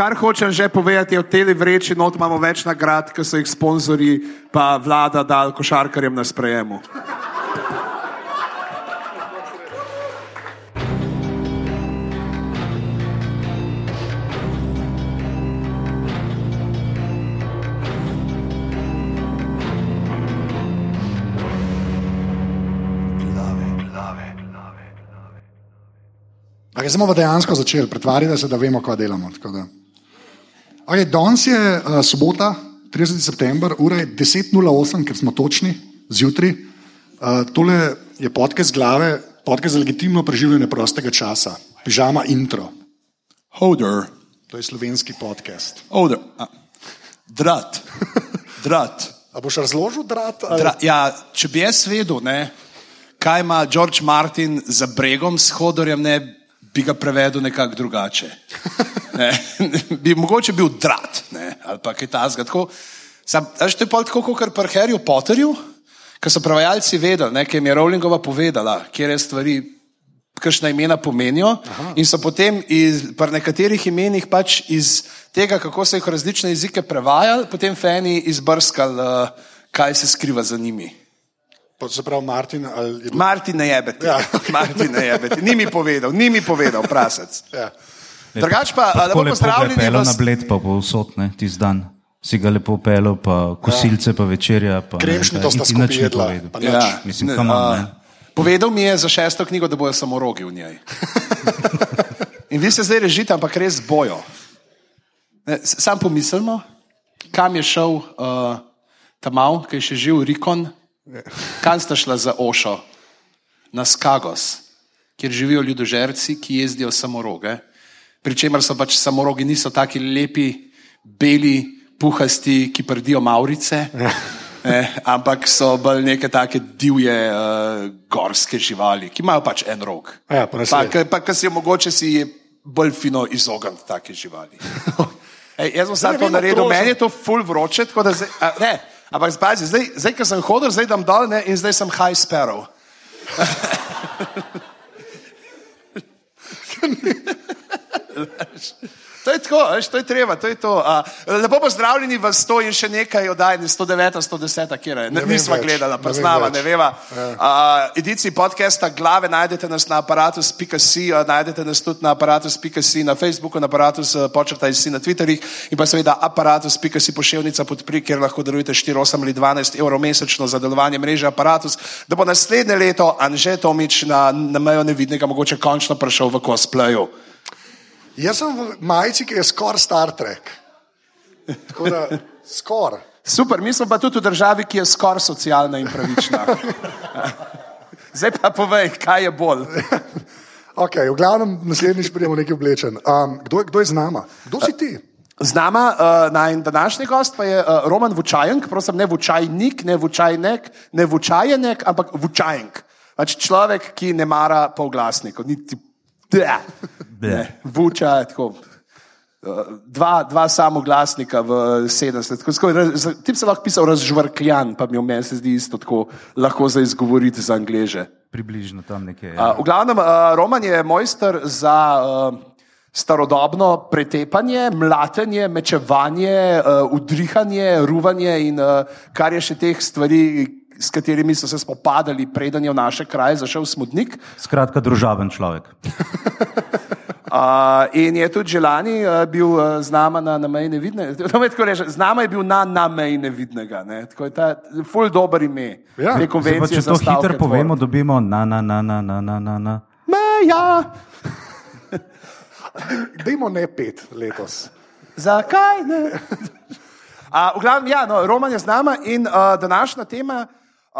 kar hočem že povedati, je v tej vreči not imamo več nagrad, ki so jih sponzorji, pa vlada dal košarkarjem na sprejemu. Okay, zdaj bomo dejansko začeli, pretvarjati se, da vemo, kaj delamo. Okay, danes je uh, sobota, 30. september, ura je 10.08, ker smo točni, zjutraj. Uh, tole je podcast glave, podcast za legitimno preživljanje prostega časa, pižama intro. Holder, To je slovenski podcast. holder, a, drat, drat. A boš razložil, drat? ali- Dra, ja, če bi jaz vedel, ne, kaj ima George Martin za bregom s hodorjem, ne, bi ga prevedel nekako drugače. Ne, bi mogoče bil drat ne, ali pa kaj tasga. Veš, to je pol tako kot pri Harryju Potterju, ki so prevajalci vedeli, ne, ki jim je Rowlingova povedala, kje stvari. Kakšna imena pomenijo, Aha. in so potem iz, pri nekaterih imenih pač iz tega, kako so jih različne jezike prevajali, potem fani izbrskali, uh, kaj se skriva za njimi. Pa Se pravi, Martin. ali je bil- Martin ne jebete. Ja. Martin ne jebete. Ni mi povedal, ni mi povedal, prasac. Ja. Drugač pa, a, lepo pozdravljeni. Pelo vas- na bled, pa povsod, ne, tisti dan. Si ga lepo pelil, pa kosilce, pa večerja. Pa, Kremšnito sta skupaj jedla, pa. Ja, Mislim, ne, on, a, ne. Povedal mi je za šesto knjigo, da bojo samo rogi v njej. In vi se zdaj režite, ampak res bojo. Sam pomislimo, kam je šel uh, ta mal, ki je še živ, Rikon, kam sta šla za Ošo, na Skagos, kjer živijo ljudožerci, ki jezdijo samoroge. Pričemer so pač samorogi, niso taki lepi, beli, puhasti, ki prdijo maurice. Ne, ampak so bolj neke take divje uh, gorske živali, ki imajo pač en rog. Ja, pa, ki- pa ki si je mogoče si bolj fino izogniti take živali. Ej, jaz sem zdaj to naredil, meni je to full vroče, tako da zdaj, a, ne, ampak zbazi, zdaj, zdaj, ko sem hodil, zdaj dam dol ne, in zdaj sem high sparrow. To je tako, veš, to je treba, to je to. A, lepo pozdravljeni v 100 in še nekaj oddaj, 109, 110, kjer je. Ne, Ne nismo gledali, ne pa vem znava, več. ne veva. A, ediciji podcasta Glave najdete nas na aparatus.si, a, najdete nas tudi na aparatus.si, na Facebooku, na aparatus, eh, počrtaj si na Twitterjih in pa seveda aparatus.si pošiljnica podpri, kjer lahko darujete 4, 8 ali 12 evrov mesečno za delovanje mreže aparatus, da bo naslednje leto Anže Tomič na, na mejo nevidnega mogoče končno prišel v cosplayu. Jaz sem v majici, ki je skoraj Star Trek. Tako da, skoraj. Super, mi smo pa tudi v državi, ki je skoraj socialna in pravična. Zdaj pa povej, kaj je bolj. Okay, v glavnem, naslednjič pridemo nekaj oblečen. Um, kdo, kdo je z nama? Kdo si ti? Z nama uh, naj današnji gost pa je uh, Roman Vučajenk, prosim, ne Vučajnik, ne Vučajnek, ne Vučajenek, ampak Vučajenk. Pač človek, ki ne mara polglasnikov, niti da. Ne, Vuča, tako. uh, Dva, dva samoglasnika v 70. Tako, tako, raz- Ti se lahko pisal razžvrkljan, pa mi v meni se zdi isto tako lahko za izgovoriti za angleže. Približno tam nekje. Uh, v glavnem, uh, Roman je mojster za uh, starodobno pretepanje, mlatenje, mečevanje, uh, udrihanje, ruvanje in uh, kar je še teh stvari, s katerimi so se spopadali, preden je v naše kraje zašel smodnik. Skratka, družaben človek. Uh, in je tudi že lani uh, bil uh, z nama na, na meji nevidnega. Z nama je bil na, na meji nevidnega. Ne? Tako je ta ful dober ime. Ja. Te Zdaj pa, konvencije če za to hitro povemo, tvor. dobimo na, na, na, na, na, na, na, na. Meja, Dajmo ne pet letos. zakaj ne? A, v glavnem, ja, no, Roman je z nama in uh, današnja tema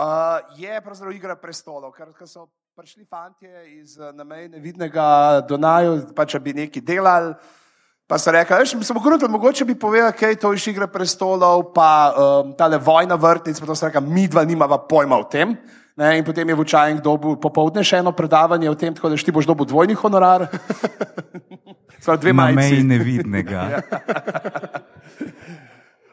uh, je pravzaprav igra prestolov, ker so prišli fantje iz uh, nameje nevidnega Donaju, pa če bi nekaj delali. Pa so rekli, veš, sem pogledal, mogoče bi povedal, kaj je to iz igre prestolov, pa um, tale vojna vrtnic, pa to so rekli, mi dva nimava pojma o tem. Ne, in potem je Vučajenk dobil popovdne še eno predavanje o tem, tako da ti boš dobil dvojni honorar. Sprav, dve meji majici. nevidnega.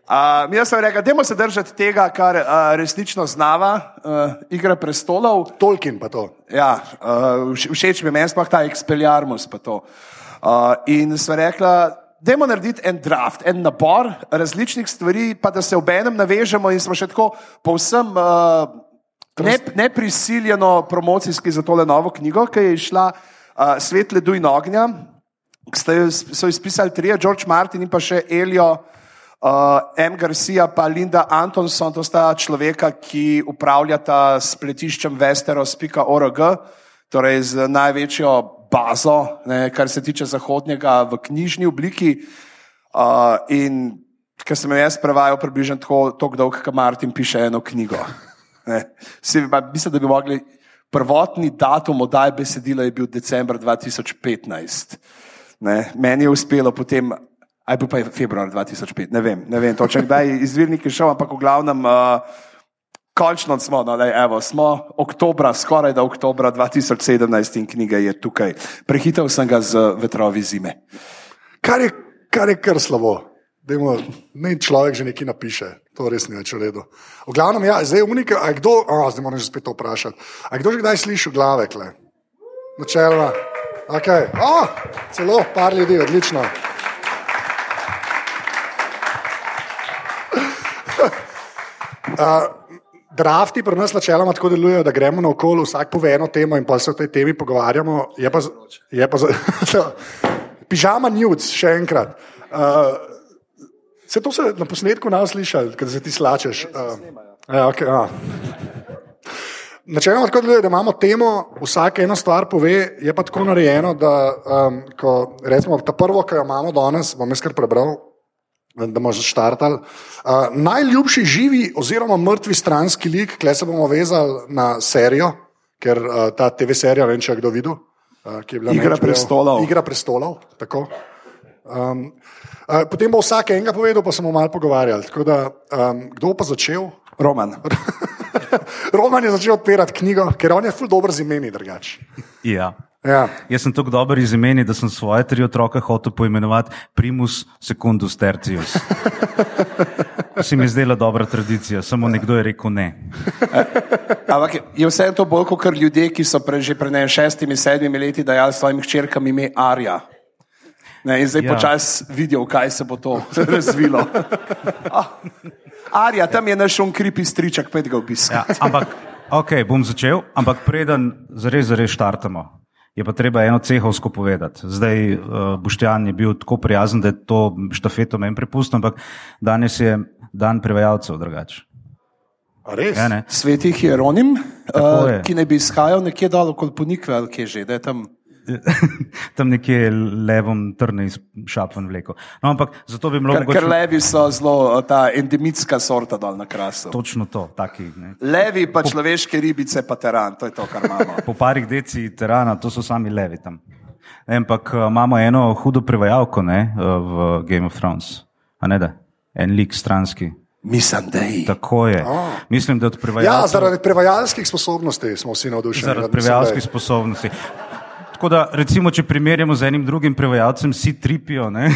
Uh, mi smo rekli, da se držati tega, kar uh, resnično znava, uh, igra prestolov. Tolkien pa to. Ja, uh, vš- všeč mi je, meni sploh ta expelliarmus. pa to. Uh, in sva rekla, Dajmo narediti en draft, en nabor različnih stvari, pa da se ob enem navežemo in smo še tako povsem uh, ne, neprisiljeno promocijski za tole novo knjigo, ki je išla uh, Svet ledu in ognja. Jo, so izpisali trije, George Martin in pa še Elio, uh, M. Garcia pa Linda Antonson, to sta človeka, ki upravljata spletiščem Westeros.org, torej z največjo bazo, ne, kar se tiče zahodnjega v knjižni obliki. Uh, in ker sem jo jaz prevajal, približno tako, tako dolgo, kot Martin piše eno knjigo. Ne. Vsi, pa, mislim, da bi mogli. Prvotni datum oddaje besedila je bil decembr 2015. Ne, meni je uspelo potem, aj pa je februar 2005, ne vem, ne vem točno kdaj je izvirnik šel, ampak v glavnem, uh, končno smo, no, daj, evo, smo oktobra, skoraj da oktobra 2017 in knjiga je tukaj. Prehitev sem ga z vetrovi zime. Kar je kar, je kar slabo. Dejmo, ne človek že nekaj napiše, to res ni več v redu. V glavnem, ja, zdaj je unika, a kdo, oh, zdaj moram že spet to vprašati. A kdo že kdaj sliši glave, kle? Načeloma. Okay. Oh, celo par ljudi, odlično. Uh, drafti pri nas načeloma tako delujejo, da gremo na okolje, vsak pove eno temo in pa se o tej temi pogovarjamo. Je pa, je pa pižama news, še enkrat. Uh, se to se na posnetku nas slišali, kad se ti slačeš? Uh, ja, okay, uh. Načeloma tako deluje, da imamo temo, vsak eno stvar pove, je pa tako narejeno, da um, ko, recimo, ta prvo, ki jo imamo danes, bom jaz kar prebral, da bomo začrtali. Uh, najljubši živi oziroma mrtvi stranski lik, kle se bomo vezali na serijo, ker uh, ta TV serija, ne vem, če je kdo videl. Uh, ki je bila Igra Nečbel- prestolov. Igra prestolov, tako. Um, uh, potem bo vsak enega povedal, pa se bomo malo pogovarjali. Tako Da, um, kdo pa začel? Roman. Roman je začel odpirati knjigo, ker on je ful dobro z imeni drugače. Ja. Ja. Jaz sem tako dober iz imeni, da sem svoje tri otroke hotel poimenovati Primus Secundus Tertius. Se mi je zdela dobra tradicija, samo nekdo je rekel ne. Ampak je- vse to bolj kot ljudje, ki so pre, že pred ne, šestimi, sedmimi leti dajali svojim hčerkam ime Arja. Ne, in zdaj Ja. ja. počasi vidijo, kaj se bo to razvilo. Ah, Arja, tam je naš on kripi striček, pet ga obiska. Ja, ampak, ok, bom začel, ampak preden zares, zares štartamo. Je pa treba eno cehovsko povedati. Zdaj, uh, Boštjan je bil tako prijazen, da je to štafeto meni prepustil, ampak danes je dan prevajalcev drugače. A res? Ja, ne? Sveti Hieronim, Tako uh, je. ki naj bi izhajal nekje dol okoli Ponikve ali kje že, da je tam. Tam nekje je levom trne iz šapven vleko. No, ampak zato bi bilo Ker, ker mogoče levi so zelo uh, ta endemitska sorta dol na krasu. točno to, taki. Ne. Levi pa človeške ribice, pa teran, to je to, kar imamo. Po parih deci terana, to so sami levi tam. Ne, ampak uh, imamo eno hudo prevajalko ne, uh, v Game of Thrones. A ne da? En lik stranski. Mislim, da je. Tako je. Mislim, da od Ja, prevajalcev. zaradi prevajalskih sposobnosti smo vsi navdušeni. zaradi prevajalskih sposobnosti. Tako da, recimo, če primerjamo z enim drugim prevajalcem, si tripijo. Ne?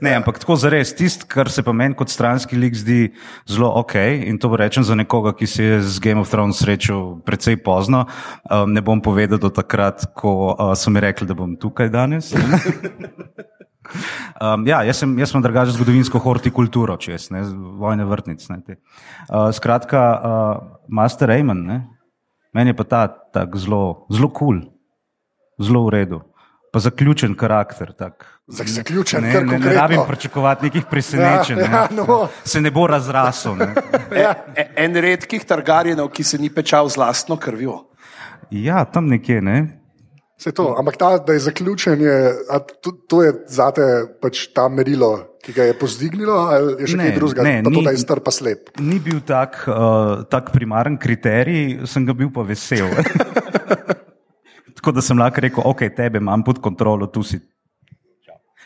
Ne, ampak tako za res, tisto, kar se pa meni kot stranski lik zdi zelo ok, in to rečem za nekoga, ki se je z Game of Thrones srečal precej pozno, um, ne bom povedal do takrat, ko uh, so mi rekli, da bom tukaj danes. Um, ja, jaz sem, jaz sem drugače zgodovinsko hortikulturo, čez ne, vojne vrtnic. Ne, te. uh, skratka, uh, Master Raymond, ne, meni je pa ta tak zelo, zelo kul, cool, zelo v redu, pa zaključen karakter. Tak. Za- zaključen, ne, ne, ne konkretno. rabim pričakovati nekih presenečenj, Ja, ja, ne. no. se ne bo razrasel. Ne. E, en redkih targarjenov, ki se ni pečal z lastno krvjo. Ja, tam nekje, ne. Saj to, ampak ta, da je zaključen, je, a to, to je zate pač ta merilo, ki ga je pozdignilo, ali je še Ne, kaj drugega, ne, pa to, ni- da je star pa slep. Ni bil tak, uh, tak primaren kriterij, sem ga bil pa vesel. Tako da sem lahko rekel, ok, tebe imam pod kontrolo, tu si.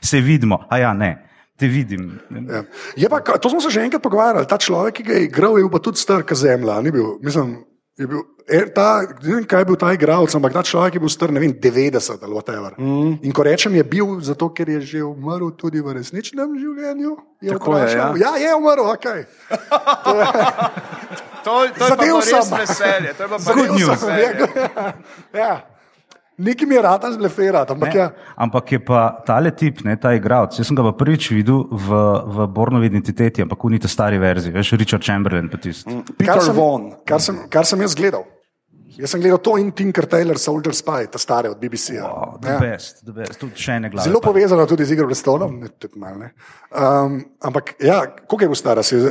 Se vidimo, a ja, ne, te vidim. Ja. Je Pa, to smo se že enkrat pogovarjali. Ta človek, ki ga je igral, je bil pa tudi star, kot zemlja. mislim, je bil, er, ta, ne vem, kaj je bil ta igralec, ampak ta človek je bil star vem, 90 ali whatever. Mm. In ko rečem, je bil zato, ker je že umrl tudi v resničnem življenju. Je Tako je, ja. ja, je umrl, ok. To, to je Zadev bilo res veselje. To je pa res veselje. ja. Nekaj mi je rata zbleferati, ampak Ne, ja. Ampak je pa tale tip, ne, ta igralec. Jaz sem ga pa prvič videl v, v Bornovi identiteti, ampak unite stari verziji, veš, Richard Chamberlain. Peter kar sem, Vaughan. Kar sem, kar sem jaz gledal. Jaz sem gledal to in Tinker Taylor, Soldier Spy, ta stare od BBC. -ja. Oh, the best, the best, tudi še ene glave. Zelo pa. povezano tudi z igro prestolov, ne, tudi malo, ne. um, ampak ja, koliko je bil star, si? Uh,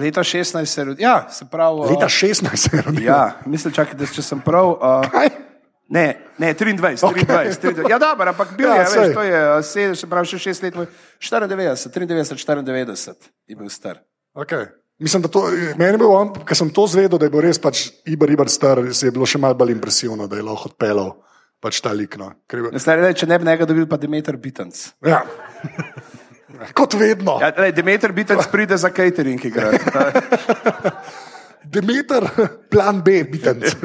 leta 16 se je rodil. Ja, se pravi. Uh, Leta 16 se je rodil. Ja, mislim, čakaj, da če sem prav. Uh, Kaj? Ne, ne, 23, Okej. 23, 23. Ja, dobro, ampak bil Ja, ja, je, veš, to je, uh, se, se pravi, še 6 let, 94, 93, 94 je bil star. Okay. Mislim, da to, meni je bil on, ker sem to zvedel, da je bil res pač Ibar, Ibar star, se je bilo še malo bolj impresivno, da je lahko odpeljal pač ta lik. No. Bil- Stari, lej, če ne bi njega dobil, pa Demeter Bitens. Ja. Kot vedno. Ja, lej, Demeter Bitens pride za catering, igra. Demeter, plan B, bitenc.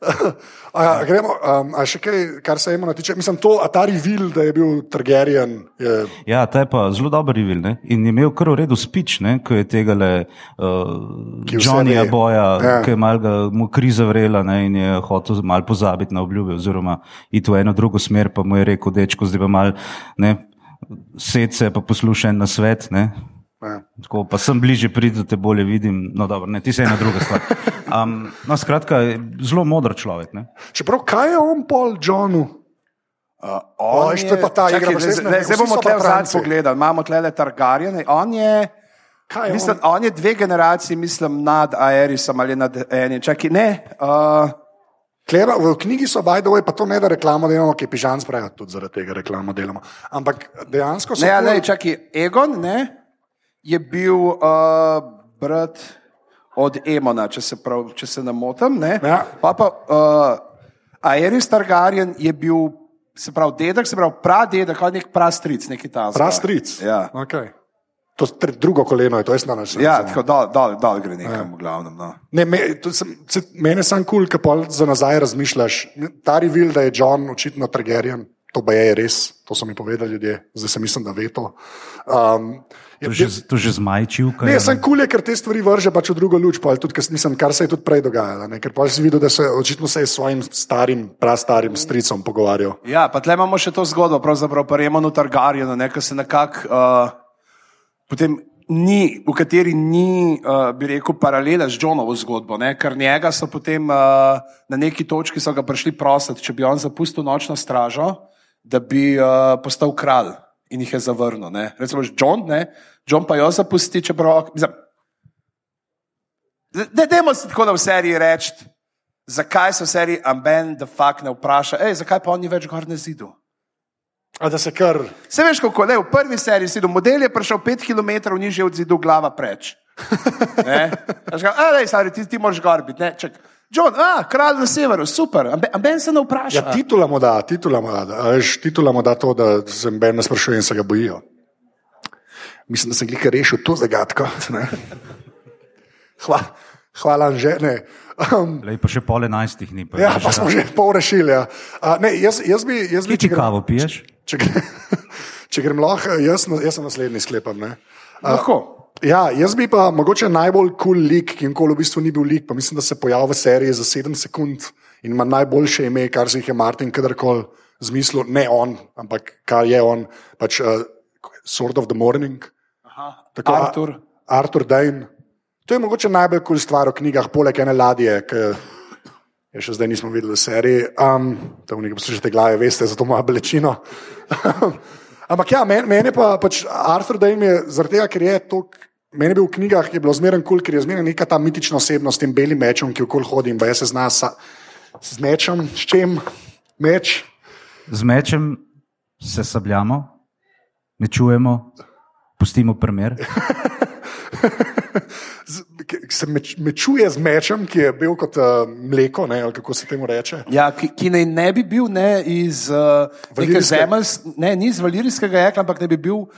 A, ja, gremo, um, a še kaj, kar se ima tiče. Mislim, to Atari Vil, da je bil Targaryen. Je, Ja, ta je pa zelo dober ne? in je imel kar v redu speech, ne? ko je tega le uh, Johnnyja boja, Ja. ki je mal ga, mu kriza vrela ne? in je hotel mal pozabiti na obljube oziroma iti v eno drugo smer, pa mu je rekel, dečko, zdaj pa mal ne, sedce pa poslušaj na svet. Ne? Ja. Tako, pa sem bližje pridem, te bolje vidim. No, dobro, ne, ti se ena druga stvar. Um, no, skratka, je zelo modr človek. Ne? Čeprav, kaj je on pol Johnu? Uh, O, veš, to je pa ta igra, pa zdaj, zdaj bomo so tle v zadnji bratranci. pogledali. Imamo tle Targaryen. On je, Kaj je mislim, on? on je dve generaciji, mislim, nad Aerisom ali nad enim. Čakaj, ne. Uh, Klera, v knjigi so bajdovoj, pa to ne da reklamo delamo, ki je pižan spravi, tudi zaradi tega reklamo delamo. Ampak dejansko so. ne, ne, čakaj, Egon ne, je bil uh, brat od Emona, če se, prav, če se ne motim. Ne. Ja. Pa pa uh, Aeris Targaryen je bil, se pravi, dedek, se pravi, pradedek, ali nek prastric, neki tam. Prastric. Ja. Okay. To je drugo koleno, je to jaz na našem. Ja, tako dol, dol, dol gre nekam, v glavnem. No. Ne, me, sem, se, mene sam kul, cool, ki za nazaj razmišljaš. Ta reveal, da je John očitno Targaryen, to pa je res, to so mi povedali ljudje, zdaj se mislim, da ve to. Um, je, To že, to že zmajčil. Ne, sem kul, cool je, ker te stvari vrže pač v drugo luč, pa tudi, ker, mislim, kar se je tudi prej dogajalo. Ne, ker pa si videl, da se očitno se je s svojim starim, prastarim stricom pogovarjal. Ja, pa tle imamo še to zgodbo, pravzaprav pa Remonu Targarjenu, ki se nekako uh, potem ni, v kateri ni, uh, bi rekel, paralela z Johnovo zgodbo, ne, ker njega so potem uh, na neki točki so ga prišli prositi, če bi on zapustil nočno stražo, da bi uh, postal kralj in jih je zavrnil. Ne. Recimo, John, ne, John pa jo zapusti, čeprav. mislim, Da, dajmo si tako da v seriji reči, zakaj se v seriji Amben the fuck ne vpraša, ej, zakaj pa on ni več gor na zidu. A da se kar. Se veš, kako je v prvi seriji zidu, model je prišel 5 km nižje od zidu, glava preč. Ne? A že, a, daj, stari, ti, ti moraš gor biti. ne, čak. John, a, kralj na severu, super, Amben, Amben se ne vpraša. Ja, titula mu da, titula mu da. Veš, titula mu da to, da se Ben ne sprašuje in se ga bojijo. Mislim, da sem glika rešil to zagadko. ne. Hva, hvala, že ne. Um, Lej, pa še pol enajstih ni. Pa ja, pa že smo že pol rešili. Ja. A, ne, jaz, jaz bi, jaz bi Kje ti kavo piješ? če, če grem lahko, jaz, na- jaz sem naslednji sklepam. Ne. Lahko. Ja, jaz bi pa mogoče najbolj kul cool lik, ki nikoli v bistvu ni bil lik, pa mislim, da se pojavil v seriji za 7 sekund in ima najboljše ime, kar si jih je Martin kadarkoli zmislil, ne on, ampak kar je on, pač uh, Sword of the Morning. Tako, a- Artur. Arthur Dane. To je mogoče najbolj kul cool stvar v knjigah, poleg ene ladje, ki je še zdaj nismo videli v seriji. Um, to v neki poslušate glave, veste, zato ima bolečino. Ampak ja, meni men pa pač Arthur Dane je zaradi tega, ker je to. Meni je bil v knjigah je bilo zmeren kul, cool, ker je zmeren neka ta mitična osebnost s tem belim mečem, ki okoli hodi in pa jaz se zna sa, z mečem, s čem meč. Z mečem se sabljamo, ne čujemo, pustimo primer. Se meč, mečuje z mečem, ki je bil kot uh, mleko, ne, ali kako se temu reče. Ja, ki, ki naj ne bi bil ne, iz uh, neke zemeljskega, ne, ni iz valirijskega jekla, ampak ne bi bil uh,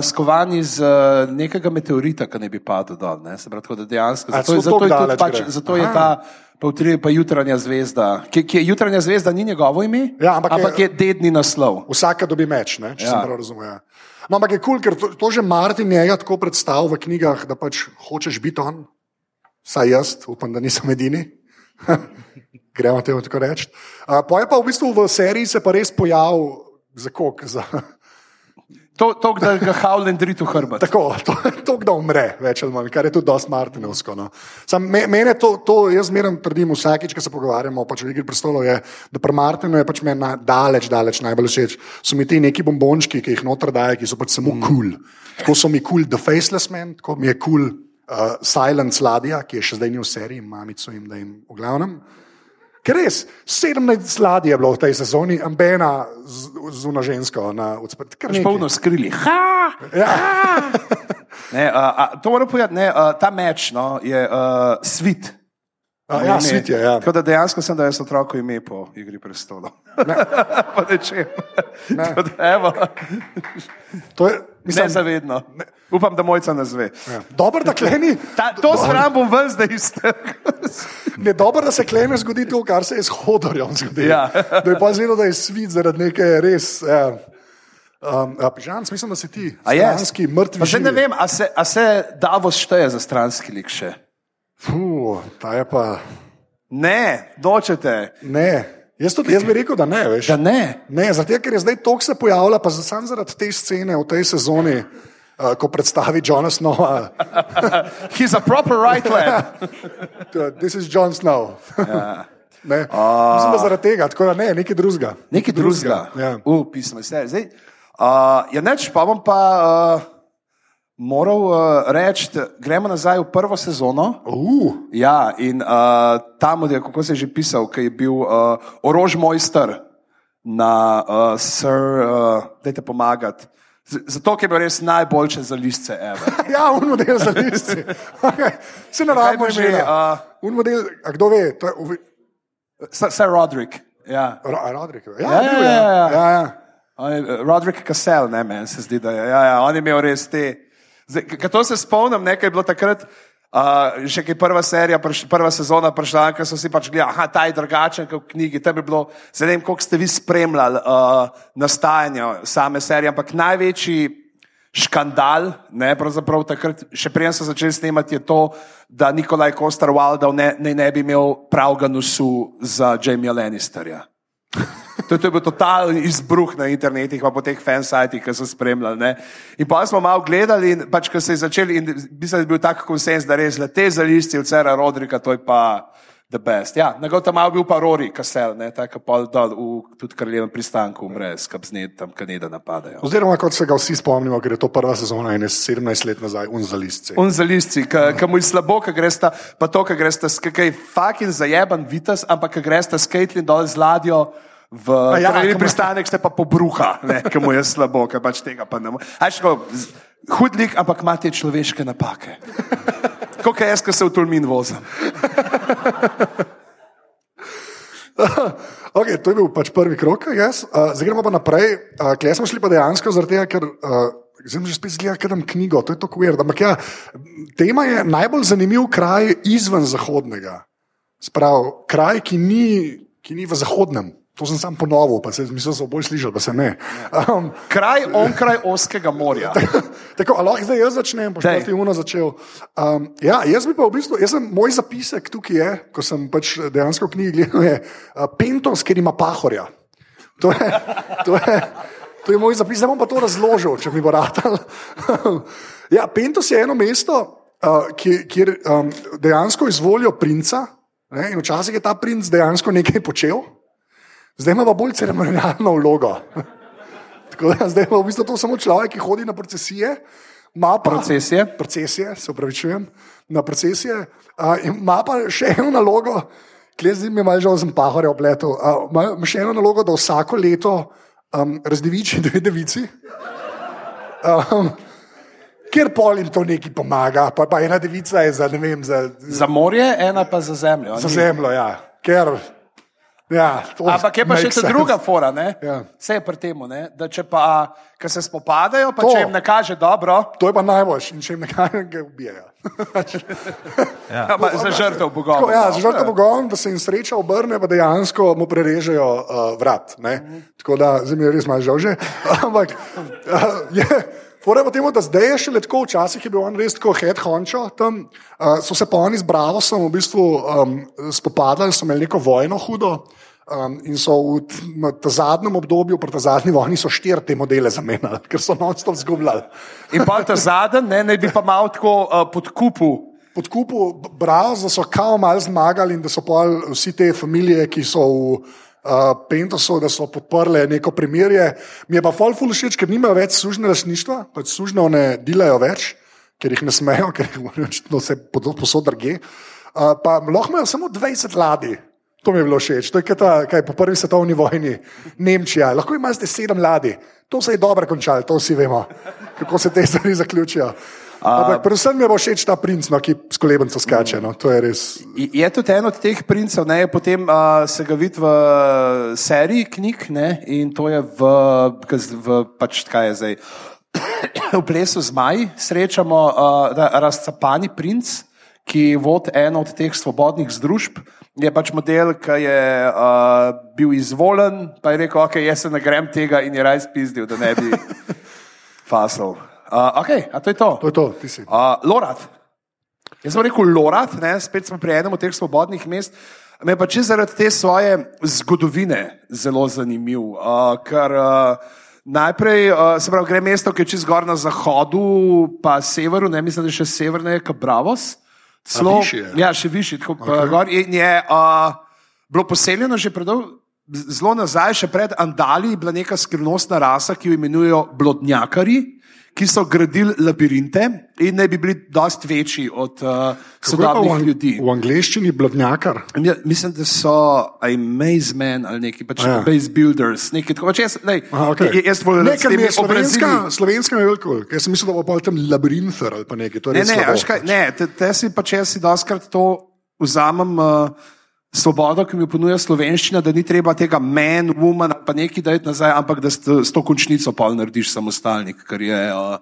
skovan iz uh, nekega meteorita, ki ne bi padel dol. Ne, se pravi, tako da dejansko. Zato, je- celo zato, je, tudi pač, zato je ta pa, v tri- pa jutranja zvezda, ki, ki je jutranja zvezda, ni njegovo ime, Ja, ampak je- ampak je dedni naslov. Vsaka dobi meč, ne, če. Ja. sem prav razumel. Ja. No, ampak je kul, cool, ker to, to že Martin njega tako predstavlja v knjigah, da pač hočeš biti on, saj jaz, upam, da nisem edini. gremo temu tako reči. Uh, Poje pa v bistvu v seriji se pa res pojavil za kok. Za, To, to da ga Howland dritu hrbet. tako, to, to, da umre, več ali manj, kar je tudi dosti Martinovsko. No. Sam, me, mene to, to, jaz zmeraj trdim vsakeč, ko se pogovarjamo pač o igri prestolov, je, da pri Martinu je pač meni na, daleč, daleč najbolj všeč. So mi ti neki bombončki, ki jih noter daje, ki so pač samo kul. Cool. Tako so mi kul cool The Faceless Man, tako mi je kul cool, uh, Silent Ladja, ki je še zdaj ni v seriji, mamico jim da jim v glavnem. Ker res, 17 ladij je bilo v tej sezoni, ambena zuna žensko na odprtem. Kar je polno skrili. Ja. Ne, uh, a, to moram povedati, ne, uh, ta meč no, je uh, svit. A, ja, Ime. svit je. Ja. Tako da dejansko sem, da jaz otroku ime po igri prestolov. Ne čem. Tako da, evo, To je, mislim, Nezavedno. Upam, da mojca ne zve. ja. Dobro, da kleni. Ta, to shram bom ven zdaj iz tega. Ne, dobro, da se klene zgodi to, kar se je s hodorjem zgodilo. Ja. Da je pa zelo, da je svit zaradi neke res. Ja. Um, a, Pižanc, mislim, da si ti, A je? stranski, mrtvi. Pa še ne vem, a se, a se Davos šteje za stranski lik še. Puh, ta je pa. Ne, dočete. Ne. Jaz, tudi, jaz bi rekel, da ne. Veš. Da ne. Ne, zato ker je zdaj tok se pojavila, pa samo zaradi te scene v tej sezoni, uh, ko predstavi Johna Snowa. He's a proper right lad. This is John Snow. Ja. ne, mislim, da zaradi tega, tako da ne, nekaj drugega. Nekaj drugega. Ja. U, pismo se. Zdaj, uh, ja, neč, pa bom pa uh, moral uh, reči, gremo nazaj v prvo sezono. Uh, Ja, in uh, tam, kako se je že pisal, ki je bil uh, orož mojster na uh, Sir, uh, dajte pomagati. Zato, ker je bil res najboljše za listce. ja, un model za listi. Okay. Se ne rabimo že, uh, Un model, a kdo ve? Je, uvi- Sir, Sir Roderick. Ja. Ro- a Rodrik. Ja, Ja, ja, ja, ja. ja, ja. Eh, Roderick Cassell, ne meni se zdi, da je. Ja, ja, on je imel res te. Zdaj, Ko se spomnim, nekaj je bilo takrat. Uh, še ki je prva serija, prš, prva sezona prišla, ker so si pač gledali, da ta je drugačen kot v knjigi. Tam je bilo, zdaj ne vem, koliko ste vi spremljali uh, nastajanje same serije, ampak največji škandal, ne, pravzaprav takrat, še preden so začeli snemati, je to, da Nikolaj Kostar Waldau ne, ne, ne bi imel pravega nosu za Jamie Lannisterja. To, to je bil totalen izbruh na internetu, pa po teh fansajtih, ki so spremljali. Ne. In pa smo malo gledali, in pač, ko se je začeli, in mislim, da je bil tak konsens, da res le te zalisti od Cera Rodrika, to je pa the best. Ja, na tam malo bil pa Rory Kasel, tako pa dol v tudi kraljevem pristanku umre, skapznet tam, kaneda napadajo. Oziroma, kot se ga vsi spomnimo, ker je to prva sezona in je 17 let nazaj, un za listce. On za listi, ki mu je slabo, ki greš ta, pa to, ki greš ta, je fucking zajeban vitas, ampak ki greš ta skatelj dol z ladjo. V ja, kraljevi pristanek ste pa pobruha, ki mu je slabo, ker pač tega pa ne more. Hud lik, ampak ima te človeške napake. Kot jaz, ki se v Tulmin vozim. Okay, to je bil pač prvi krok, yes. uh, zdaj gremo pa naprej. Uh, Klej smo šli pa dejansko zaradi tega, ker uh, zdaj že spet zgleda, ker imam knjigo, to je to kvir. Ampak ja, tema je najbolj zanimiv kraj izven zahodnega. Sprav, kraj, ki ni, ki ni v zahodnem. To sem sam ponovil, pa se mislim, da so bolj slišali, pa se ne. Um, Kraj onkraj oskega morja. Tako, a lahko zdaj jaz začnem, še ti uno začel. Um, ja, jaz bi pa v bistvu, jaz sem, moj zapisek tukaj je, ko sem pač dejansko v knjigi gledal, je uh, Pentos, ker ima pahorja. To je, to je, to je moj zapis, zdaj bom pa to razložil, če mi bo ratal. ja, Pentos je eno mesto, uh, kjer, kjer um, dejansko izvolijo princa ne, in včasih je ta princ dejansko nekaj počel, zdaj ima pa bolj ceremonialno vlogo. Tako da zdaj je v bistvu to samo človek, ki hodi na procesije. ima Pa, Procesije? Procesije, se upravičujem, na procesije. Uh, ima pa še eno nalogo, ki zdaj mi je malo žal, sem pahore opletel. Uh, ima ima še eno nalogo, da vsako leto um, razdeviči dve devici. Um, Ker pol jim to nekaj pomaga, pa, pa ena devica je za, vem, za, Za morje, ena pa za zemljo. za zemljo. Ja. Ker, ja, to Ampak je pa še ta druga fora, ne? Ja. Vse je pri tem, da če pa, ki se spopadajo, pa To. če jim ne kaže dobro, To je pa najboljši in če jim nekaj ga ubijajo. ja. pa za žrtev bogov. Tako, ja, z žrtvo bogom, da se jim sreča obrne, pa dejansko mu prerežejo uh, vrat. Ne? Tako da zdaj mi je res malo žal že. Ampak uh, je, Fore pa temu, da zdaj je še tako, včasih je bil on res tako head honcho, tam uh, so se pa oni z Bravosom v bistvu um, spopadali, so imeli neko vojno hudo. Um, in so v zadnjem obdobju, pri ta zadnji vojni, so štiri te modele zamenjali, ker so non-stop zgubljali. In pa ta zadnji, ne, naj bi pa malo tako uh, podkupil. Pod kupu bravo, da so kao mal zmagali in da so pol vsi te familije, ki so v uh, Pentosu, da so podprle neko primerje. Mi je pa fol ful všeč, ker nimajo več služne lasništva, pač služno ne delajo več, ker jih ne smejo, ker jih morajo vse posod drge. Uh, pa lahko imajo samo 20 ladij. To mi je bilo všeč. To je ta, kaj po prvi svetovni vojni Nemčija. Lahko ima zdaj sedem ladij. To se je dobro končalo, to vsi vemo, kako se te stvari zaključijo. Ampak predvsem mi je bo všeč ta princ, no, ki s kolebenco skače. No. To je res. Je tudi en od teh princev, ne, potem uh, se ga vidi v uh, seriji knjig ne, in to je v, v pač kaj je zdaj. V plesu zmaj srečamo uh, razcapani princ, ki vodi eno od teh svobodnih združb. Je pač model, ki je uh, bil izvoljen, pa je rekel, ok, jaz se ne grem tega in je raj spizdil, da ne bi fasal. Uh, ok, a to je to. To je to, ti si. Uh, Lorat. Jaz sem rekel Lorat, ne, spet smo pri enem od teh svobodnih mest. Me pa če zaradi te svoje zgodovine zelo zanimiv. Uh, ker uh, najprej, uh, se pravi, gre mesto, ki je čez gor na zahodu, pa severu, ne mislim, da je še severneje, kot Bravos. Celo-? Ja, še višji. Tako, okay. gor, in je uh, bilo poseljeno že predolgo. Zelo nazaj, še pred Andali, je bila neka skrivnostna rasa, ki jo imenujejo blodnjakari, ki so gradili labirinte in ne bi bili dosti večji od uh, sodobnih v, ljudi. v angleščini blodnjakar. Ja, mislim, da so a maze men ali neki pač Ja. base builders. Neki, tako, pač jaz, lej, Aha, okay. jaz bolj ne, ker mi je slovenska, slovenska je veliko. Jaz sem mislil, da bo pol tam labirinter ali pa nekaj. Ne, ne, kaj, ne, te, te si pač jaz si doskrat to vzamem. Uh, Svobodo, ki mi jo ponuja slovenščina, da ni treba tega man, woman, pa nekaj dati nazaj, ampak da s, to končnico pol narediš samostalnik, ker je uh,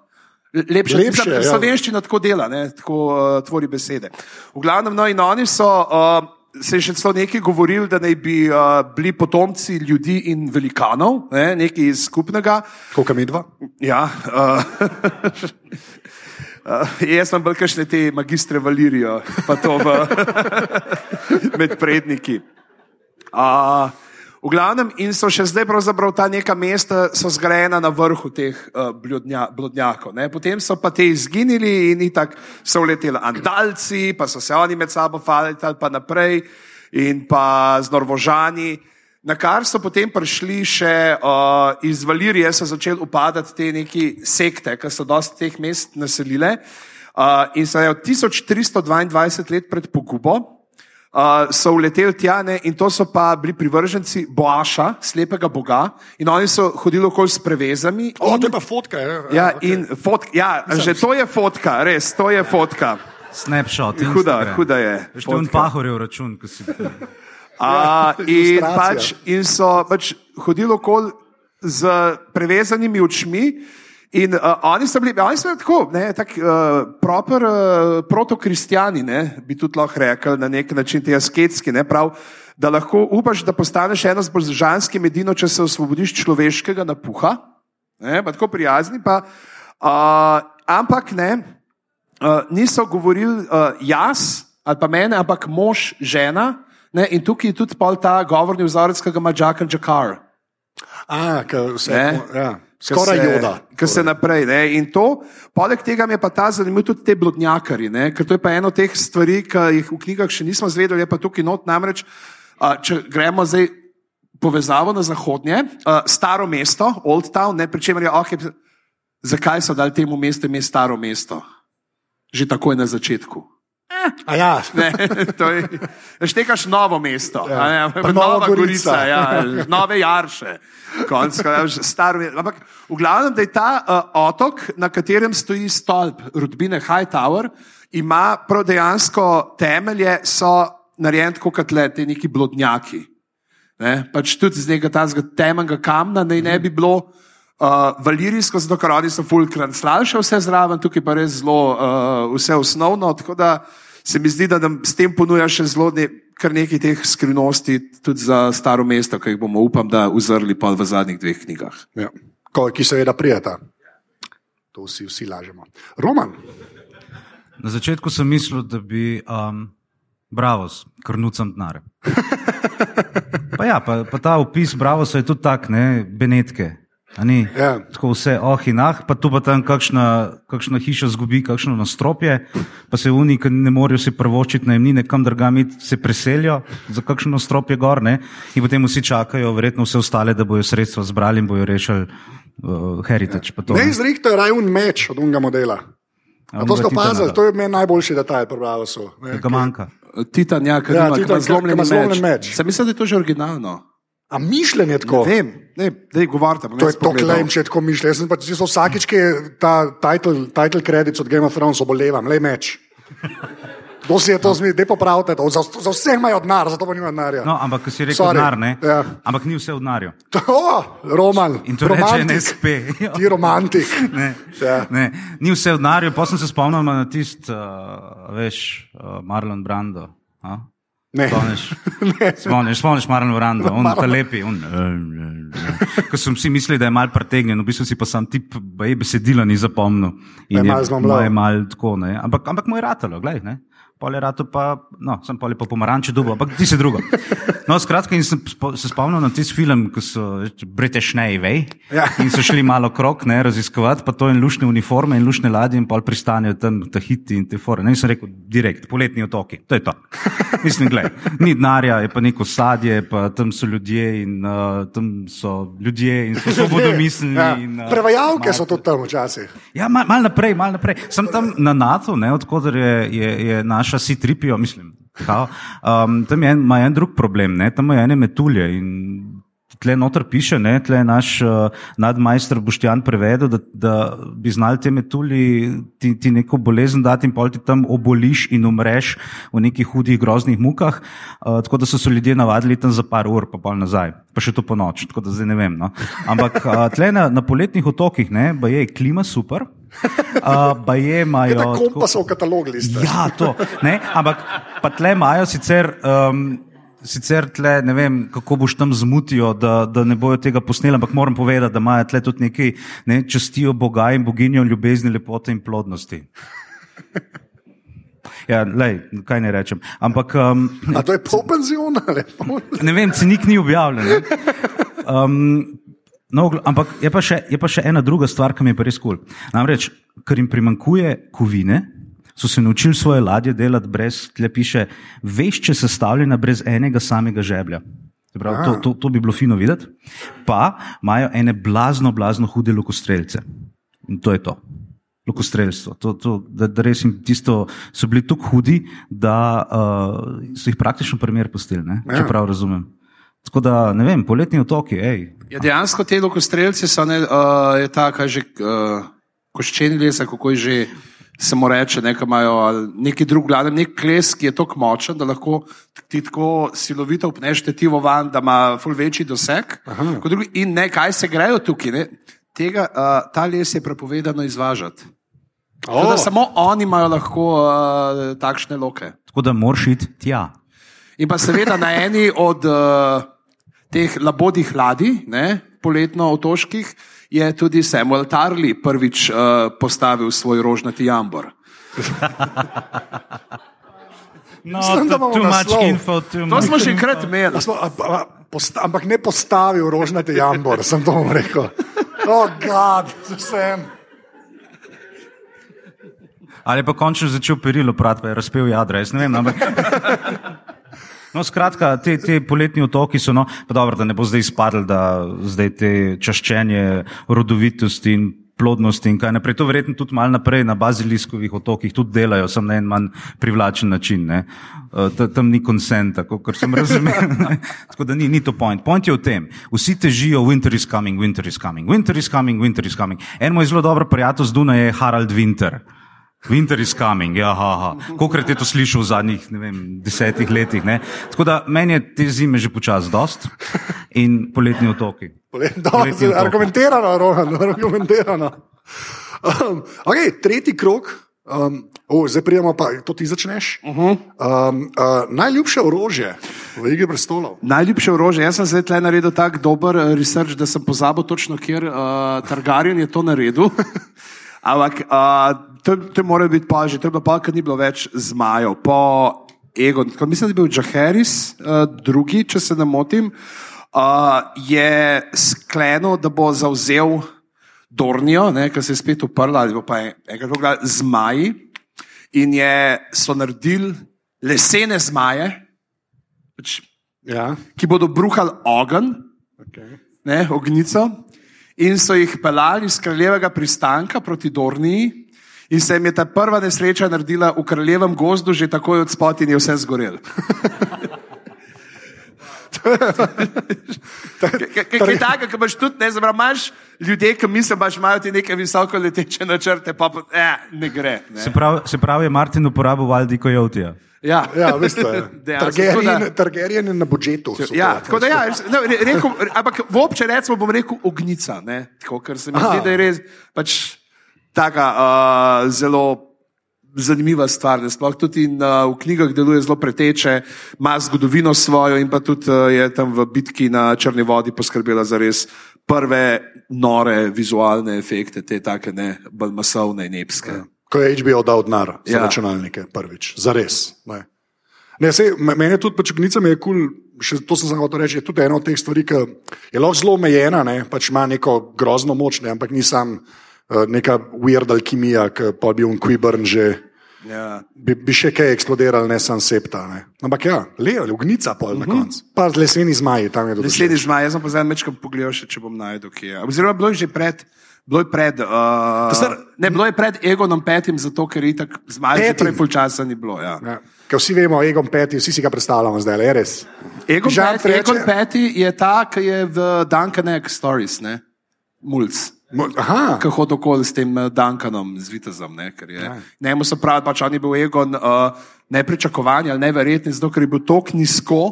lepše. Lepše, Mislim, ja. Slovenščina tako dela, ne, tako uh, tvori besede. V glavnem, no in oni so. Uh, Se je še celo nekaj govorili, da naj bi uh, bili potomci ljudi in velikanov, ne, nekaj skupnega. Koliko mi dva? Ja, uh, uh, jaz sem bolj kakšne te magistre valirijo, pa to v, med predniki. Uh, v glavnem, in so še zdaj pravzaprav ta neka mesta, so zgrajena na vrhu teh uh, blodnja, blodnjakov. Ne? Potem so pa te izginili in tako so uleteli Andalci, pa so se oni med sabo falili, pa naprej, in pa z Norvožani. Na kar so potem prišli še uh, iz Valirije, so začeli upadati te neke sekte, ki so dosti teh mest naselile. Uh, in se je od 1322 let pred pogubo uh, so uleteli tja ne, in to so pa bili privrženci Boaša, slepega boga, in oni so hodili okoli s prevezami. O, in, to je pa fotka. Je. ja, okej. in fotk, ja, že to je fotka, res, to je fotka. Snapshot. Huda, huda je. Veš, to je pahorjev račun, ki si. A, in, pač, in so pač hodili okoli z prevezanimi očmi. In uh, oni so bili, oni so bili tako, ne, tak, uh, proper, uh, protokristijani, ne, bi tudi lahko rekli na nek način, ti asketski, ne, prav, da lahko upaš, da postaneš eno z božanskim edino, če se osvobodiš človeškega napuha, ne, pa tako prijazni, pa, uh, ampak ne, uh, niso govorili uh, jaz ali pa mene, ampak mož, žena. Ne, in tukaj je tudi pol ta govorni vzorec, ki ga ima Jack and Jakar. A, ke vse, ja, skoraj Ko se- joda. Ko se naprej. Ne? In to, poleg tega mi je pa ta zanimiv tudi te blodnjakari, ne? ker to je pa eno od teh stvari, ki jih v knjigah še nismo zvedeli, je pa tukaj not namreč, a, če gremo zdaj povezavo na zahodnje, a, staro mesto, Old Town, ne, pri čemer je, okay, zakaj so dali temu mestu ime staro mesto? Že takoj na začetku. A ja, Ne, je, štekaš novo mesto, Ja. ne, Nova Nova Gorica, Gorica. ja, nove Jarše, ja, staro mesto. Ampak v glavnem, da je ta uh, otok, na katerem stoji stolp rodbine Hightower, ima prav dejansko temelje, so narejeni kot le te neki blodnjaki. Ne? Pač tudi z nekega tazga temenga kamna naj ne bi bilo uh, valirijsko, zato ker oni so fulkran slajše vse zraven, tukaj pa res zelo uh, vse osnovno. Tako da se mi zdi, da nam s tem ponuja še zelo ne, kar nekaj teh skrivnosti tudi za staro mesto, ki jih bomo, upam, da uzrli pa v zadnjih dveh knjigah. ja. Ko, ki seveda prijeta. To vsi, vsi lažemo. Roman, Na začetku sem mislil, da bi um, Bravos, krnucam denar. Pa ja, pa, pa ta opis Bravosa je tudi tak, ne, Benetke. Ni? Ja. Tako vse oh in ah, pa tu pa tam kakšna, kakšna hiša zgubi, kakšno nastropje, pa se oni, ki ne morejo si prvočiti najemnine, kam drugam iti, se preselijo za kakšno nastropje gor, ne? in potem vsi čakajo, verjetno vse ostale, da bojo sredstva zbrali in bojo rešili uh, heritage. pa to, ne ne. izrihtaj rajun meč od unga modela. A to ste opazili, to je meni najboljši detajl pri Bravosu. ne, Ga manjka. Titan, ja, ki Ja, ima, ki Titan, ki ima zlomljen meč. meč. Sem mislil, da je to že originalno. A mišljenje tako? Ne vem, ne, dej, govorite. bom To je to, pogledal. klem, če tako mišljenje. Jaz sem pa čisto vsakič, ki je ta title, title credits od Game of Thrones obolevam, le meč. Kdo si je to zmislil, da popravite to? Za, za vse imajo denar, zato pa nima denarja. No, ampak, si rekel denar, ne? Ja. Ampak ni vse v denarju. O, Roman, In to reče romantik. NSP. Ti romantik. Ne, Ja. ne, ni vse v denarju, pa sem se spomnil na tisti, uh, veš, uh, Marlon Brando. A? Ne. Spomniš, spomniš, spomniš Marlon Brando, on ta lepi. On, ko sem si mislil, da je mal pretegnjen, v bistvu si pa sam tip, je besedila ni zapomnil. Da je malo je mal tako, ne. Ampak, ampak mu je ratalo, gledaj, ne. Pol je rato pa, no, sem pol je pa pomaranče dubo, ampak ti si drugo. No, skratka, in sem se spomnil na tisti film, ko so British Navy Ja. in so šli malo krok, ne, raziskovati, pa to in lušne uniforme in lušne ladje in pol pristanejo tam Tahiti in te fore. Ne, in sem rekel, direkt, poletni otoki, to je to. Mislim, gledaj, ni denarja, je pa neko sadje, pa tam so ljudje in uh, tam so ljudje in so svobodomislni. Ja. in, uh, Prevajalke so malo- tudi tam včasih. Ja, mal, mal naprej, mal naprej. Sem tam na NATO, odkudar je, je, je naša C-3PO, mislim. Kao, um, tam je en, ima en drug problem, ne? tam imajo ene metulje. In tle noter piše, ne? tle je naš uh, nadmajster Boštjan prevedel, da, da bi znali te metulji ti, ti neko bolezen dati in pol ti tam oboliš in umreš v nekih hudih, groznih mukah. Uh, tako da so se ljudje navadili tam za par ur, pa pol nazaj, pa še to po noč, tako da zdaj ne vem. No? Ampak uh, tle na, na poletnih otokih ne, je klima super. Uh, pa je imajo. Je ta tako- kompasov katalog liste. Ja, to. Ne? Ampak pa tle imajo sicer. Um, Sicer tle ne vem, kako boš tam zmutijo, da, da ne bojo tega posneli, ampak moram povedati, da imajo tle tudi nekaj, ne, častijo Boga in boginjo ljubezni, lepote in plodnosti. Ja, lej, kaj ne rečem. Ampak um, A to je polpenzion ali pol? ne vem, cenik ni objavljen. ne. Um, no, ampak je pa, še, je pa še ena druga stvar, ki mi je pa res kul. Cool. Namreč, ker jim primankuje kovine, so se naučili svoje ladje delati brez, tle piše, vešče sestavljena brez enega samega žeblja. Se Pravi, to, to, to bi bilo fino videti. Pa imajo ene blazno, blazno hude lokostrelce. In to je to. Lokostrelstvo. To, to, da, da res jim tisto so bili tako hudi, da uh, so jih praktično primer pustili, ne? Ja. če prav razumem. Tako da, ne vem, poletni otoki, hej. Ja, dejansko te lokostrelci so ne, uh, je ta, kaj že uh, koščeni les, ali kako je že se mu reče, nekaj imajo ali neki drug gladen, nek kles, ki je tako močen, da lahko ti tako silovito upneš tetivo van, da ima ful večji doseg. drugi. In ne, kaj se grejo tukaj, ne? Tega, uh, ta les je prepovedano izvažati. Oh. Da samo oni imajo lahko uh, takšne loke. Tako da moraš iti tja. In pa seveda na eni od uh, teh labodih ladij, ne, poletno otoških, je tudi Samuel Tarly prvič uh, postavil svoj rožnati jambor. No, Mislim, da imamo too much naslov. info, too To much. smo že enkrat imeli. Ampak ne postavil rožnate jambor, sem to rekel. O, gad, vsem. Ali pa končno začel perilo prati, pa je razpel jadra, jaz ne vem. Ampak... No, skratka, te, te poletni otoki so, no, pa dobro, da ne bo zdaj izpadlo, da zdaj te čaščenje rodovitosti in plodnosti in kaj naprej. To verjetno tudi malo naprej na baziliskovih otokih tudi delajo, sem na en manj privlačen način. ne. Eh, ta- Tam ni konsenta, kot sem razumel. Tako da ni, ni to point. Point je v tem, vsi težijo, winter is coming, winter is coming, winter is coming, winter is coming. En moj zelo dober prijatelj z Duna je Harald Winter. Winter is coming, ja, ha, ha. Kolikrat je to slišal v zadnjih ne vem, desetih letih. Ne? Tako da meni je te zime že počasi dost in poletni otoki. Poletni Poletni otoki. Argumentirano, Rohan, argumentirano. Um, okay, tretji krok. Um, oh, zdaj prijemo pa, to ti začneš. Uh -huh. um, uh, najljubše orožje v Igri prestolov. Najljubše orožje. Jaz sem zdaj tle naredil tako dober eh, research, da sem pozabil točno, kjer uh, Targaryen je to naredil. Ampak uh, to, to mora biti pa že, pa, ker ni bilo več zmajev. Po Egon, mislim, da je bil Jaharis, uh, drugi, če se ne motim, uh, je sklenil, da bo zauzel Dornijo, ki se je spet uprla, ali pa je enkrat drugega zmaji. In je, so naredili lesene zmaje, pač, Ja. ki bodo bruhali ogenj, Okay. ne, ognico, in so jih pelali iz kraljevega pristanka proti Dorniji. In se jim je ta prva nesreča naredila v kraljevem gozdu, že takoj od spoti in je vse zgorelo. Kaj je tako, ki imaš tudi, ne znam, imaš ljudi, ki mislijo, da imajo ti neke visoko leteče načrte, pa eh, ne gre. Ne. Se pravi, se pravi, je Martin uporabil Valdi Kojotija. Ja. Ja, Targaryen, je na budžetu. so Ja, tako da, ja, re- rekel, ampak v obče recimo bom rekel ognica, ne, tako, ker se mi zdi, da je res pač taka uh, zelo zanimiva stvar. Sploh tudi in, uh, v knjigah deluje zelo preteče, ima zgodovino svojo in pa tudi uh, je tam v bitki na Črni vodi poskrbela za res prve nore vizualne efekte, te take ne, bolj masovne in epske. Ja. Ko je HBO dal denar za Ja. računalnike, prvič, za res. Ne. Ne, sej, me- meni je tudi pač ognica je kul, cool, to sem samo hotel reči, je tudi ena od teh stvari, ki je lahko zelo omejena, ne, pač ima neko grozno moč, ne, ampak ni sam neka weird alkimija, ki pa bi on Quiburn že. Ja. Bi, bi še kaj eksplodiral, ne samo septa. Ne. Ampak ja, levo, ognica pol na koncu. Pa leseni zmaji tam je dobro. Naslednji zmaj, jaz sem pa zdaj večkrat pogledal, še, če bom najdel, kje je. Oziroma, bilo je že pred. Bilo je pred, uh, star- ne, bilo je pred Egonom petim, zato ker je tako zmaj, že Petim? prej pol časa ni bilo. Ja. Ja. Ker vsi vemo, Egon Peti, vsi si ga predstavljamo zdaj, le res. Egon, reče- Egon peti je ta, ki je v Dunkanek Stories, ne? Mulc. Ki hodi okoli s tem eh, Dunkanom, z Vitezom. Ne, ker je, njemu so pravi, pač on je bil Egon uh, nepričakovan ali neverjetni, zato ker je bil tako nizko.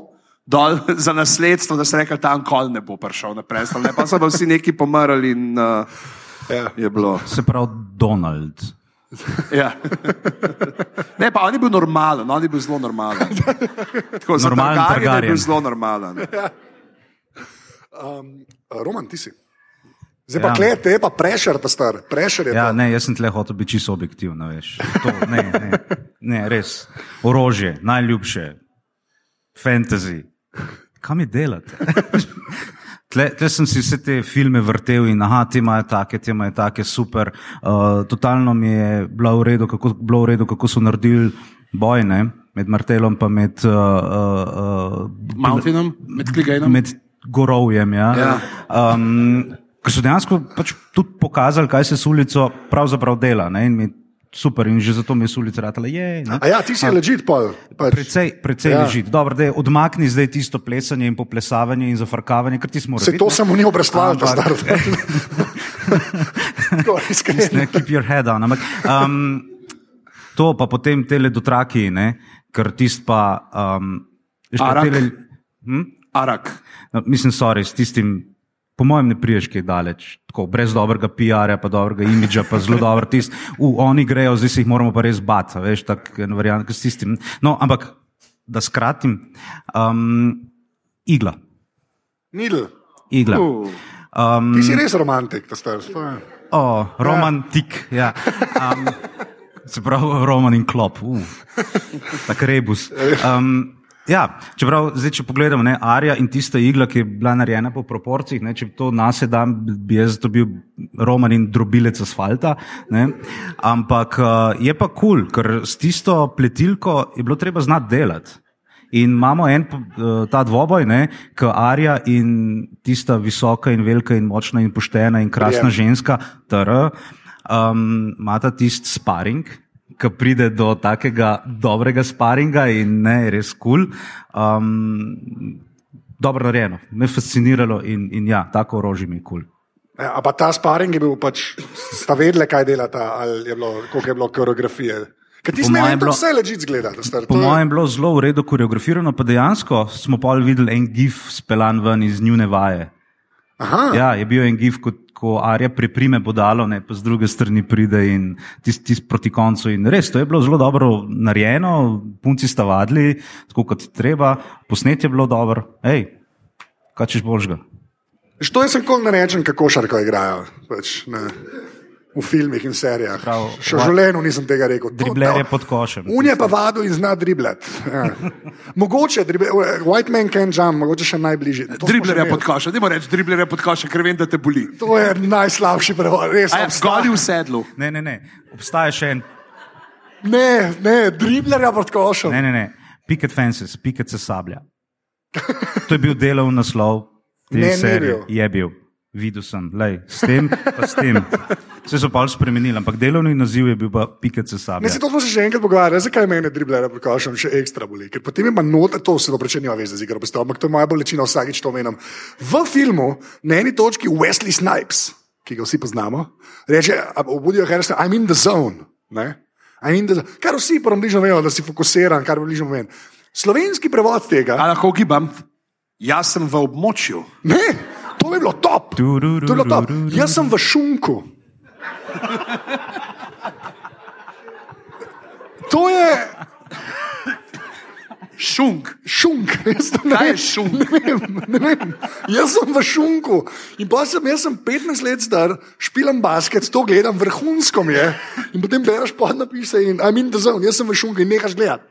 Dol za nasledstvo, da se reče, da tam kol ne bo prišel na prestol. Ne? Pa so pa vsi neki pomrli in uh, ja. je bilo. Se pravi, Donald. Ja. Ne, pa on je bil normalen, on je bil zelo normalen. Tako, za Normalen Targaryen je bil zelo normalen. um, Roman, ti si. Zdaj pa Ja. ja. te je pa prešer, ta star, prešer je. Ja, Ja, ne, jaz sem tle hotel biti čisto objektiven. Veš. To, ne, ne, ne, res. Orožje, najljubše, fantasy. Kaj mi delate? Tle, tle sem si vse te filme vrtel in aha, te imajo take, te imajo take, super. Uh, totalno mi je bilo v redu, kako, bilo v redu, kako so naredili boj ne? med Martelom in med, uh, uh, uh, Mountinom, med Kligajnom. med gorovjem. Ja. Ja. Um, Ker so dejansko pač tudi pokazali, kaj se s ulico pravzaprav dela. Ne? In mi super, in že zato mi je s ulice ratala. Je, ne? A ja, ti si je ležit pol. Pač. Precej, precej Ja. ležite. Dobro, da je odmakni zdaj tisto plesanje in poplesavanje in zafrkavanje, ker ti smo Se to samo ni obrestval, ta star. Tako, iskreno. ne, keep your head on. Ampak, um, to pa potem tele dotraki, ne, ker tist pa. Um, pa Arak. tele, hm? Arak. no, mislim, sorry, s tistim. Po mojem, ne priješ kaj daleč, tako brez dobrega PR-ja, pa dobrega imidža, pa zelo dober tist. U, oni grejo, zdaj se jih moramo pa res bati, veš, tako en variant, s tistim. No, ampak, da skratim, um, igla. Nidl, igla. Uh. Um, ti si res romantik. To je- Oh, romantik. Ja. Um, se pravi, roman in klop, uh, tako rebus. Um, ja, čeprav, zdaj, če pogledamo, ne, Arja in tista igla, ki je bila narejena po proporcijah, ne, če bi to nas je dan, bi jaz to bil roman in drobilec asfalta. Ne, ampak uh, je pa kul, cool, ker s tisto pletilko je bilo treba znati delati. In imamo en eh, ta dvoboj, ki Arja in tista visoka in velika in močna in poštena in krasna Prijem. ženska, ter um, imata tisti sparing. Ki pride do takega dobrega sparinga in ne, je res kul. Cool. Um, dobro narejeno, me je fasciniralo in, in ja, tako orožje mi je kul. Cool. Ja, a pa ta sparing je bil pač, sta vedele, kaj delata, ali je bilo, koliko je bilo koreografije. Ker ti bilo- bilo... vse ležit zgleda. ta Star, Po mojem je bilo zelo v redu koreografirano, pa dejansko smo pa videli en gif speljan ven iz njune vaje. Aha, Ja, je bil en gif, ko, ko Arja preprime bodalo, ne, pa z druge strani pride in tisti tis proti koncu. In res, to je bilo zelo dobro narejeno, punci sta vadili, tako kot treba, posnet je bilo dobro. Hej, kaj češ božga? Što jaz kol ne rečem, kako šarko igrajo. Pač, ne. V filmih in serijah. Prav, Še v življenju nisem tega rekel. Dribler je to- pod košem. Un je pa vado in zna driblet. Ja. Mogoče, drible, white man can jump, mogoče še najbližji. To smo Driblerja že pod košem, dajmo reči driblerja pod košem, ker vem, da te boli. To je najslabši prevod, res. Ja. Goli v sedlu. Ne, ne, ne. Obstaja še en. Ne, ne, driblerja pod košem. Ne, ne, ne. Picket fences, picket se sablja. To je bil delov naslov te Ne, ni serije. bil. Je bil. Videl sem, lej, s tem, pa s tem. Vse so pa spremenili, ampak delovni naziv je bil pa piket se Ne, se to smo se že enkrat pogovarjali, zakaj mene driblerja pod košem še ekstra boli. Ker potem ima noter, to se dobro nima veze z igro predstav, ampak to je moja bolečina, vsakič to menim. V filmu, na eni točki Wesley Snipes, ki ga vsi poznamo, reče, obudijo Harrison, I'm in the zone. Ne? I'm in the zone. Kar vsi približno vemo, da si fokusiran, kar približno vem. Slovenski prevod tega, A lahko gibam? Jaz sem v območju. ne, to bi bilo top. To bi bilo top. Jaz sem v šunku. To je Šunk. šunk. Jaz to ne Kaj je vem. šunk? Ne vem, ne vem. Jaz sem v šunku. In pa sem, jaz sem 15 let star, špilam basket, to gledam, vrhunsko mi je. In potem bereš podnapise in I'm in the zone, jaz sem v šunku in nehaš gledati.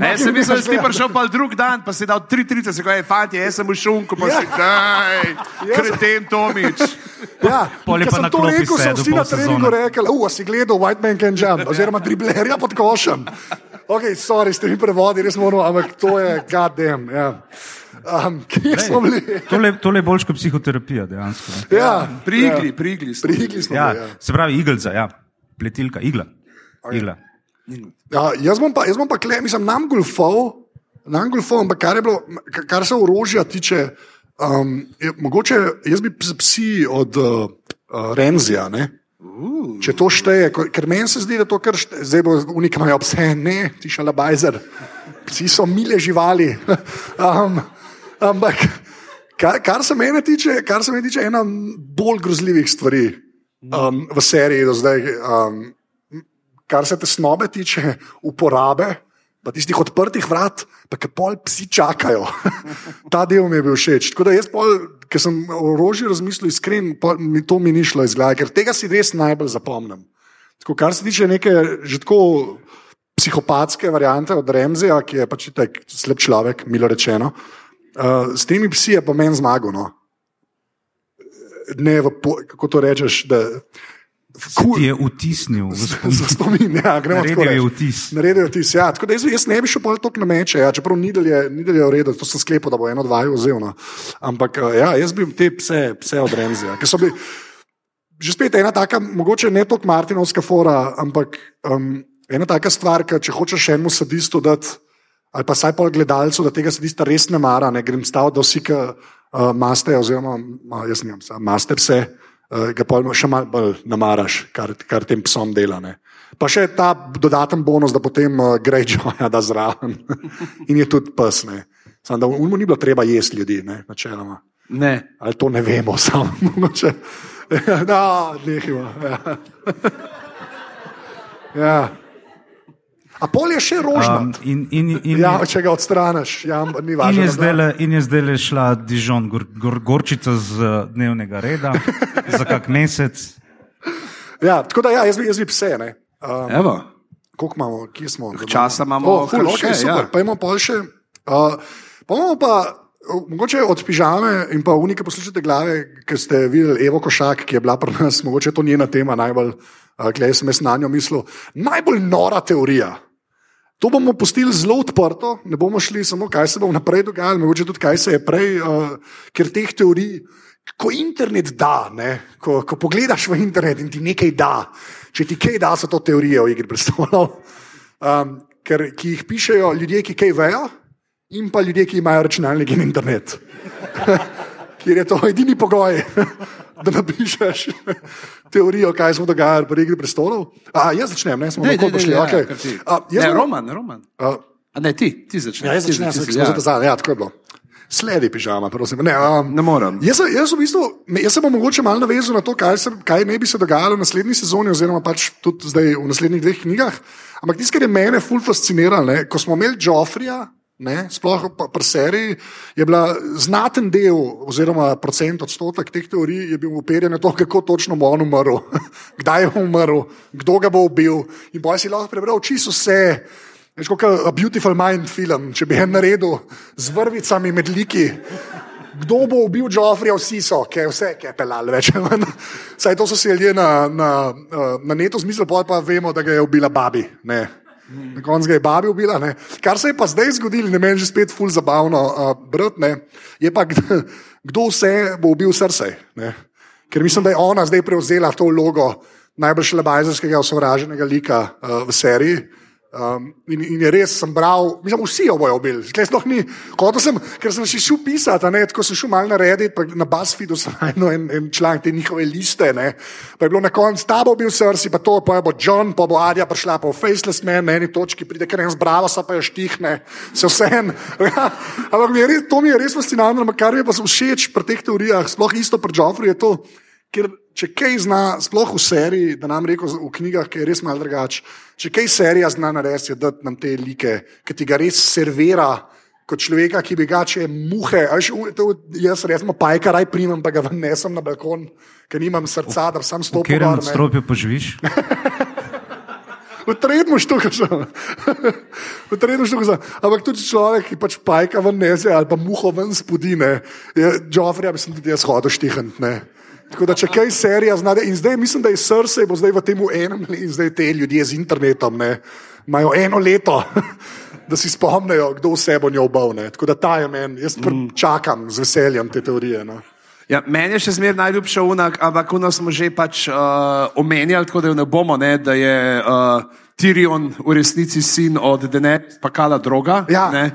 Ne, sem mislil, da si ti prišel pa drug dan, pa si dal 3:30, se kaže, fanti, jaz sem v šunku, pa Ja. si daj, Jaz- kreten Tomič. Ja, Pol je ko pa sem na to rekel, so vsi na treningu rekli, uf, si gledal White Man Can Jump, oziroma driblerja pod košem. Ok, sorry, ste mi prevodi, res moram, ampak to je goddamn. Ja. Um, kje smo bili? Tole, tole je boljša kot psihoterapija, dejansko. ne. Ja, Prigli, prigli. smo. Prigli smo. Ja, bili, ja. se pravi, igelca, ja. pletilka, igla. igla. Ja, jaz bom pa, jaz bom pa kle, mislim, nam golfov, nam golfov, ampak kar, je bilo, kar se orožja tiče, um, je, mogoče jaz bi psi od uh, uh, Renzija, ne? Če to šteje, ker meni se zdi, da to kar šteje, zdaj bo unik imajo pse, ne, ti šalabajzer, psi so mile živali. um, ampak kar, kar se tiče, kar se mene tiče, ena bolj grozljivih stvari um, v seriji do zdaj. Um, kar se te snobe tiče, uporabe, pa tistih odprtih vrat, pa ki pol psi čakajo. Ta del mi je bil všeč. Tako da jaz, pol, ker sem o orožju razmislil iskren, pol mi to mi ni šlo iz glave, ker tega si res najbolj zapomnim. Tako, kar se tiče neke že tako psihopatske variante od Remzeja, ki je pač tak slab človek, milo rečeno. Uh, s temi psi je pa meni zmagal. No. Ne, po- kako to rečeš, da. Ti je vtisnil v spomin. Za spomin, ja, gremo Naredil je vtis. Naredil je vtis, ja. Tako da jaz, jaz ne bi šel pol toliko na meče, ja. čeprav Nidel je, Nidel je v redu, to sem sklepal, da bo eno, dva vzel. No. Ampak eh, ja, jaz bi te pse, pse od Remzija, ker so bili. Že spet ena taka, mogoče ne toliko Martinovska fora, ampak um, ena taka stvar, ki če hočeš enemu sadistu dati, ali pa saj pol gledalcu, da tega sadista res ne mara, ne grem staviti, da vsi, ki uh, maste, oziroma ma, jaz nimam, maste pse, uh, ga pol še malo bolj namaraš, kar, kar tem psom dela. Ne. Pa še ta dodaten bonus, da potem uh, gre Joja da zraven in je tudi pes. Ne. Samo da mu ni bilo treba jesti ljudi, ne, načeloma. Ne. Ali to ne vemo, samo mogoče. No, nehimo. Ja. ja. A pol je še Um, rožnat. in, in, in, Ja, če ga odstraniš, ja, ni In važno. je, da- zdajle, in je zdaj šla Dižon, gor, gor, gorčica z eh, dnevnega reda za kak mesec. Ja, tako da ja, jaz bi, jaz bi pse. Ne. Um, Evo. koliko imamo, kje smo? Časa imamo O, ful, okay, še, super. ja. Pa imamo pol še. Uh, pa imamo pa. uh, Mogoče od pižame in pa unike poslušate glave, ker ste videli Evo Košak, ki je bila pri nas, mogoče je to njena tema najbolj, uh, klej sem jaz na njo mislil, najbolj nora teorija. To bomo pustili zelo odprto, ne bomo šli samo, kaj se bo naprej dogajalo, mogoče tudi kaj se je prej, uh, ker teh teorij, ko internet da, ne, ko, ko pogledaš v internet in ti nekaj da, če ti kaj da, so to teorije o igri predstavljal. Um, ker ki jih pišejo ljudje, ki kaj vejo, in pa ljudje, ki imajo računalnik in internet. Ker je to edini pogoj, da napišeš teorijo, kaj se bo dogajalo pri igri prestolov. A, jaz začnem, ne smo Ne, ne, ne, prišli. ja, Okay. A, jaz Ne, Roman, Roman. a, A ne, ti, ti začneš. Ja, jaz začnem, začneš, sem ja. se. Ja, tako je bilo. Sledi pižama, prosim. Ne, um, Ne morem. Jaz, jaz, v bistvu, jaz se bom mogoče malo navezal na to, kaj, se, kaj ne bi se dogajalo v naslednji sezoni, oziroma pač tudi zdaj v naslednjih dveh knjigah. Ampak tisto, kar je mene ful fasciniralo, ne, ko smo imeli Joffrija Ne, sploh pri seriji je bila znaten del, oziroma procent odstotek teh teorij, je bil uperjen na to, kako točno bo on umrl, kdaj bo umrl, kdo ga bo ubil. In boj si lahko prebral čisto vse. Veš, kot A Beautiful Mind film, če bi en naredil z vrvicami med liki. Kdo bo ubil Joffrija, vsi so, ki je vse, ki je pelal manj. Saj to so si ljudje na, na, eh, na netu zmislili, pa vemo, da ga je ubila babi. Ne. Na koncu ga je babi ubila. Ne. Kar se je pa zdaj zgodilo, ne meni že spet ful zabavno, uh, brat, ne, je pa kdo, kdo vse bo ubil srce. Ne. Ker mislim, da je ona zdaj prevzela to vlogo najbolj lebajzerskega osovraženega lika uh, v seriji. Um, in, in je res, sem bral, mislim, vsi jo bojo ubili. Tleh sploh ni, hotel sem, ker sem še šel pisati, ne, tako sem šel mal na Reddit, pa na BuzzFeedu sem najdel en, en članek te njihove liste, ne. Pa je bilo na koncu, ta bo bil srsi, pa to, pa bo John, pa bo Adja prišla, pa v Faceless Man, na eni točki pride, ker en zbrava, sa pa jo štihne, se vse en. Ampak mi je res, to mi je res fascinantno, kar mi je pa všeč pri teh teorijah, sploh isto pri Joffreyju je to, ker če kaj zna, sploh v seriji, da nam rekel v knjigah, ki je res malo drugače, če kaj serija zna narediti, je dati nam te like, ki ti ga res servira. Kot človeka, ki bi ga če muhe, až, to, jaz recimo pajka raj primem, pa ga ven nesem na balkon, ker nimam srca, da sam stopim. Kjer gor, ne. nadstropje poživiš? V tretjem štuku sem. V tretjem štuku sem. Ampak tudi človek, ki pač pajka ven nese ali pa muho ven spodine, je Joffrey, bi sem tudi jaz hodil štihant. Ne. Tako da če kaj serija znade, in zdaj mislim, da je srce, bo zdaj v tem enem in zdaj te ljudje z internetom, ne, imajo eno leto, da si spomnijo, kdo vse bo njo bal. ne. Tako da ta je meni, jaz mm. čakam z veseljem te teorije. No. Ja, meni je še zmeraj najljubša unak, ampak uno smo že pač uh, omenjali, tako da jo ne bomo, ne, da je uh, Tyrion v resnici sin od Deneb, pa kala droga. Ja. ne.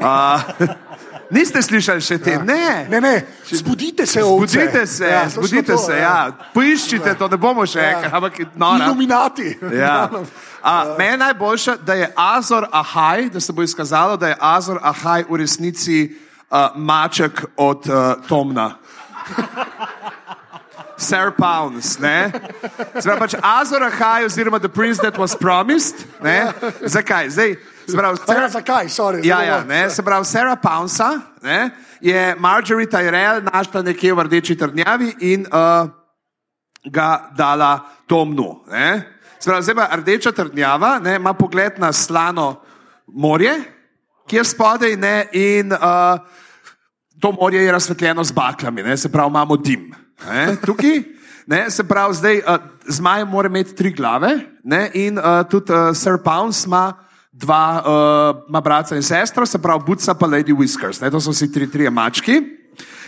Uh, niste slišali še te? Ja. Ne. Ne, ne, zbudite se, ovce. Zbudite se, Ja, ja, zbudite to, se, ja. Poiščite to, ne bomo še Ja. enkrat, ampak nora. Iluminati. Ja. A, meni je najboljše, da je Azor Ahaj, da se bo izkazalo, da je Azor Ahaj v resnici uh, maček od uh, Tomna. Sir Pounds, ne? Zdaj pač Azor Ahaj, oziroma The Prince That Was Promised, ne? Zakaj? Zdaj, zbrav, Pa Ja, zakaj, sorry. Ja, ja, ne, se pravi, Sarah Pounsa ne, je Marjorie Tyrell našla nekje v rdeči trdnjavi in uh, ga dala Tomnu. Ne. Se pravi, zdaj pa rdeča trdnjava ne, ima pogled na slano morje, kjer spodaj ne, in uh, to morje je razsvetljeno z baklami, ne, se pravi, imamo dim. Ne, tukaj. Ne, se pravi, zdaj uh, zmaj mora imeti tri glave ne, in uh, tudi uh, Sir Pounce ima dva, uh, ima brata in sestro, se pravi, Buca pa Lady Whiskers. Ne, to so vsi tri, tri mački.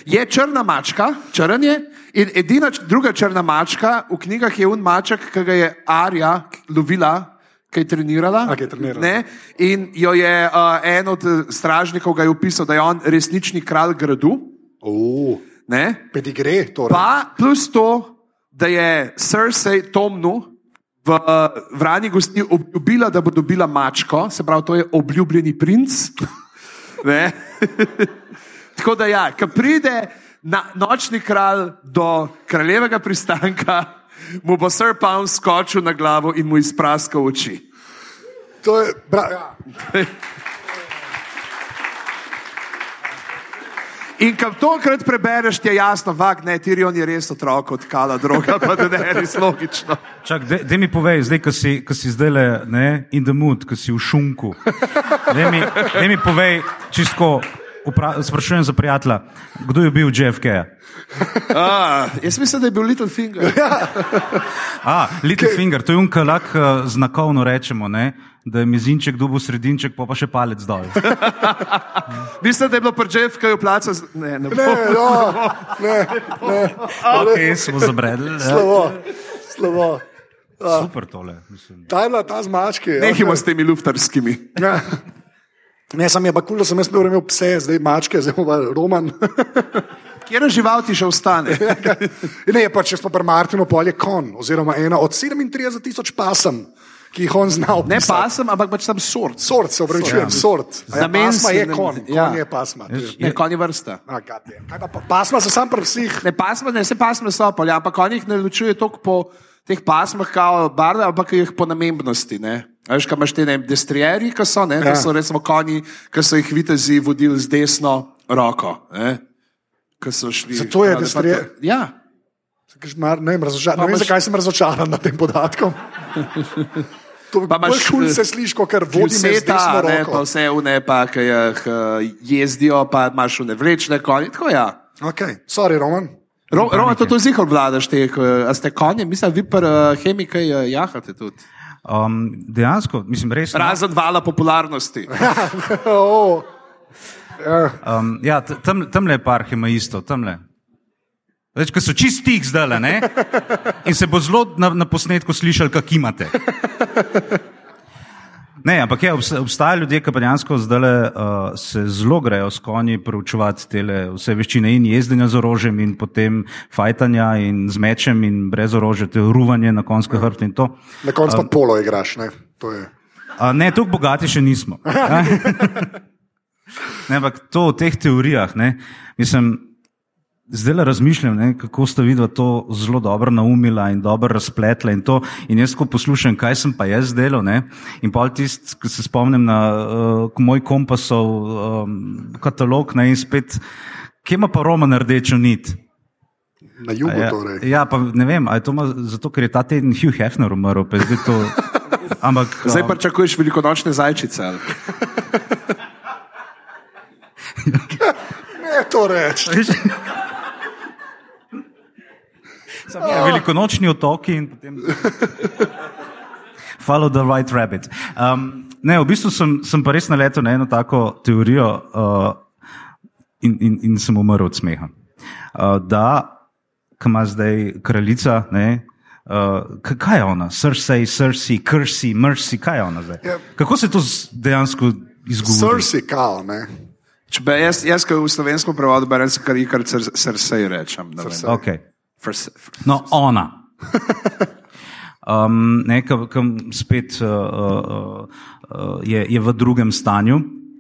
Je črna mačka, črn je, in edina druga črna mačka v knjigah je un maček, ki ga je Arja lovila, ki je trenirala. A, je trenirala. Ne, in jo je uh, en od stražnikov ga je opisal, da je on resnični kralj gradu. Uh, Ne, pedigre, torej. Pa plus to, da je Cersei Tomnu v uh, vrani gosti obljubila, da bo dobila mačko, se pravi, to je obljubljeni princ. Tako da, ja, ko pride na, nočni kralj do kraljevega pristanka, mu bo Sir Pound skočil na glavo in mu izpraskal oči. To je, bra, ja. In ko tokrat prebereš, ti je jasno, vak, ne, Tirion je res otrok od kala, droga pa da ne, res logično. Čak, de, de mi povej, zdaj, ko si, ko si zdaj le ne, in the mood, ko si v šunku. Dej mi, dej mi povej, čisto sprašujem za prijatelja, kdo je bil JFK? A, jaz mislim, da je bil Little Finger. A, Little Finger, to je unka lahko uh, znakovno rečemo, ne? Da je mizinček, dubu sredinček, pa pa še palec dol. Mislim, da je bilo pri Jeffkaju placa. z- Ne, ne, Ne, bo. no, ne, ne, Ok, smo zabredli. Ja. slabo, slabo. Super tole. Mislim. Ta je bila ta z mački. ja. Nehimo s temi luftarskimi. Ja. Ne, sem je pa kul, da sem jaz prvo imel pse, zdaj mačke, zdaj pa roman. Kjer žival ti še ostane? ne, pa če smo pri Martinu, pol je kon, oziroma ena od 37 tisoč pasem, ki jih on znal. Ne pasem, ampak pač tam sort. Sort, se upravičujem, sort. A Ja, Namenski, pasma je ne- kon, ja. kon je pasma. to je- Ne, konji vrsta. A. Kaj pa pa- Pasma so sam pri psih. Ne, pasma, ne, se pasma so polja, ampak konjih ne ločuje toliko po teh pasmah, kao barve, ampak jih po namembnosti. Ne. Veš, kaj imaš te ne destrieri, ki so, ne, Ja. ja. so recimo konji, ki so jih vitezi vodili z desno roko. Ne, šli. Zato je Ja, pa destrier- to- Ja. Mar- Ne vem, razočaran, ne vem zakaj sem razočaran nad tem podatkom. To bi Pa bolj eh, se sliši, kot kar vodi me z desno Pulseta, ne, pa vse une, pa ki jih eh, jezdijo, pa imaš une vlečne konje. Tako ja. Okay. Sorry, Roman. Ro, Roma, to tudi zihar vladaš, te, ko- a ste konje, mislim, vi pa uh, hemike uh, jahate tudi. Um, dejansko, mislim, res. Razen vala popularnosti. oh. Um, ja, tam, tam le par ima isto, tam le. Več, ko so čistih zdaj, ne? In se bo zelo na, na posnetku slišali, kak imate. Ne, ampak je, obst- obstajajo ljudje, ki pa dejansko zdaj uh, se zelo grejo s konji proučevati tele vse veščine in jezdenja z orožjem in potem fajtanja in z mečem in brez orožja, te ruvanje na konjske hrbte in to. Na koncu pa polo igraš. Ne? To je. A, ne, tako bogati še nismo. ne, ampak to v teh teorijah, ne, mislim, zdaj le razmišljam, ne, kako sta vidva to zelo dobro naumila in dobro razpletla in to. In jaz, ko poslušam, kaj sem pa jaz delal, ne, in pa tisti, ki se spomnim na uh, moj kompasov um, katalog, ne, in spet, kje ima pa Roman rdečo nit? Na jugu Ja, torej. ja, pa ne vem, ali je to ma, zato, ker je ta teden Hugh Hefner umrl, pa je zdaj to. Ampak, Zdaj um, pa čakuješ velikonočne zajčice. Ne, to reči. Ja, velikonočni otoki in potem. Follow the right rabbit. Um, ne, v bistvu sem, sem pa res naletel na eno tako teorijo uh, in, in, in sem umrl od smeha. Uh, da, ki ima zdaj kraljica, ne, uh, kaj je ona? Cersei, Cersei, Cersei, Mercy, kaj je ona zdaj? Ja. Kako se to dejansko izgovori? Srsi kao, ne. Če bi jaz, jaz ki v slovenskem prevodu berem, se kar ikar srsej rečem. ne vem. Cersei. Okay. Frse- fr- No, ona. Um, Nekam spet uh, uh, uh, je, je v drugem stanju,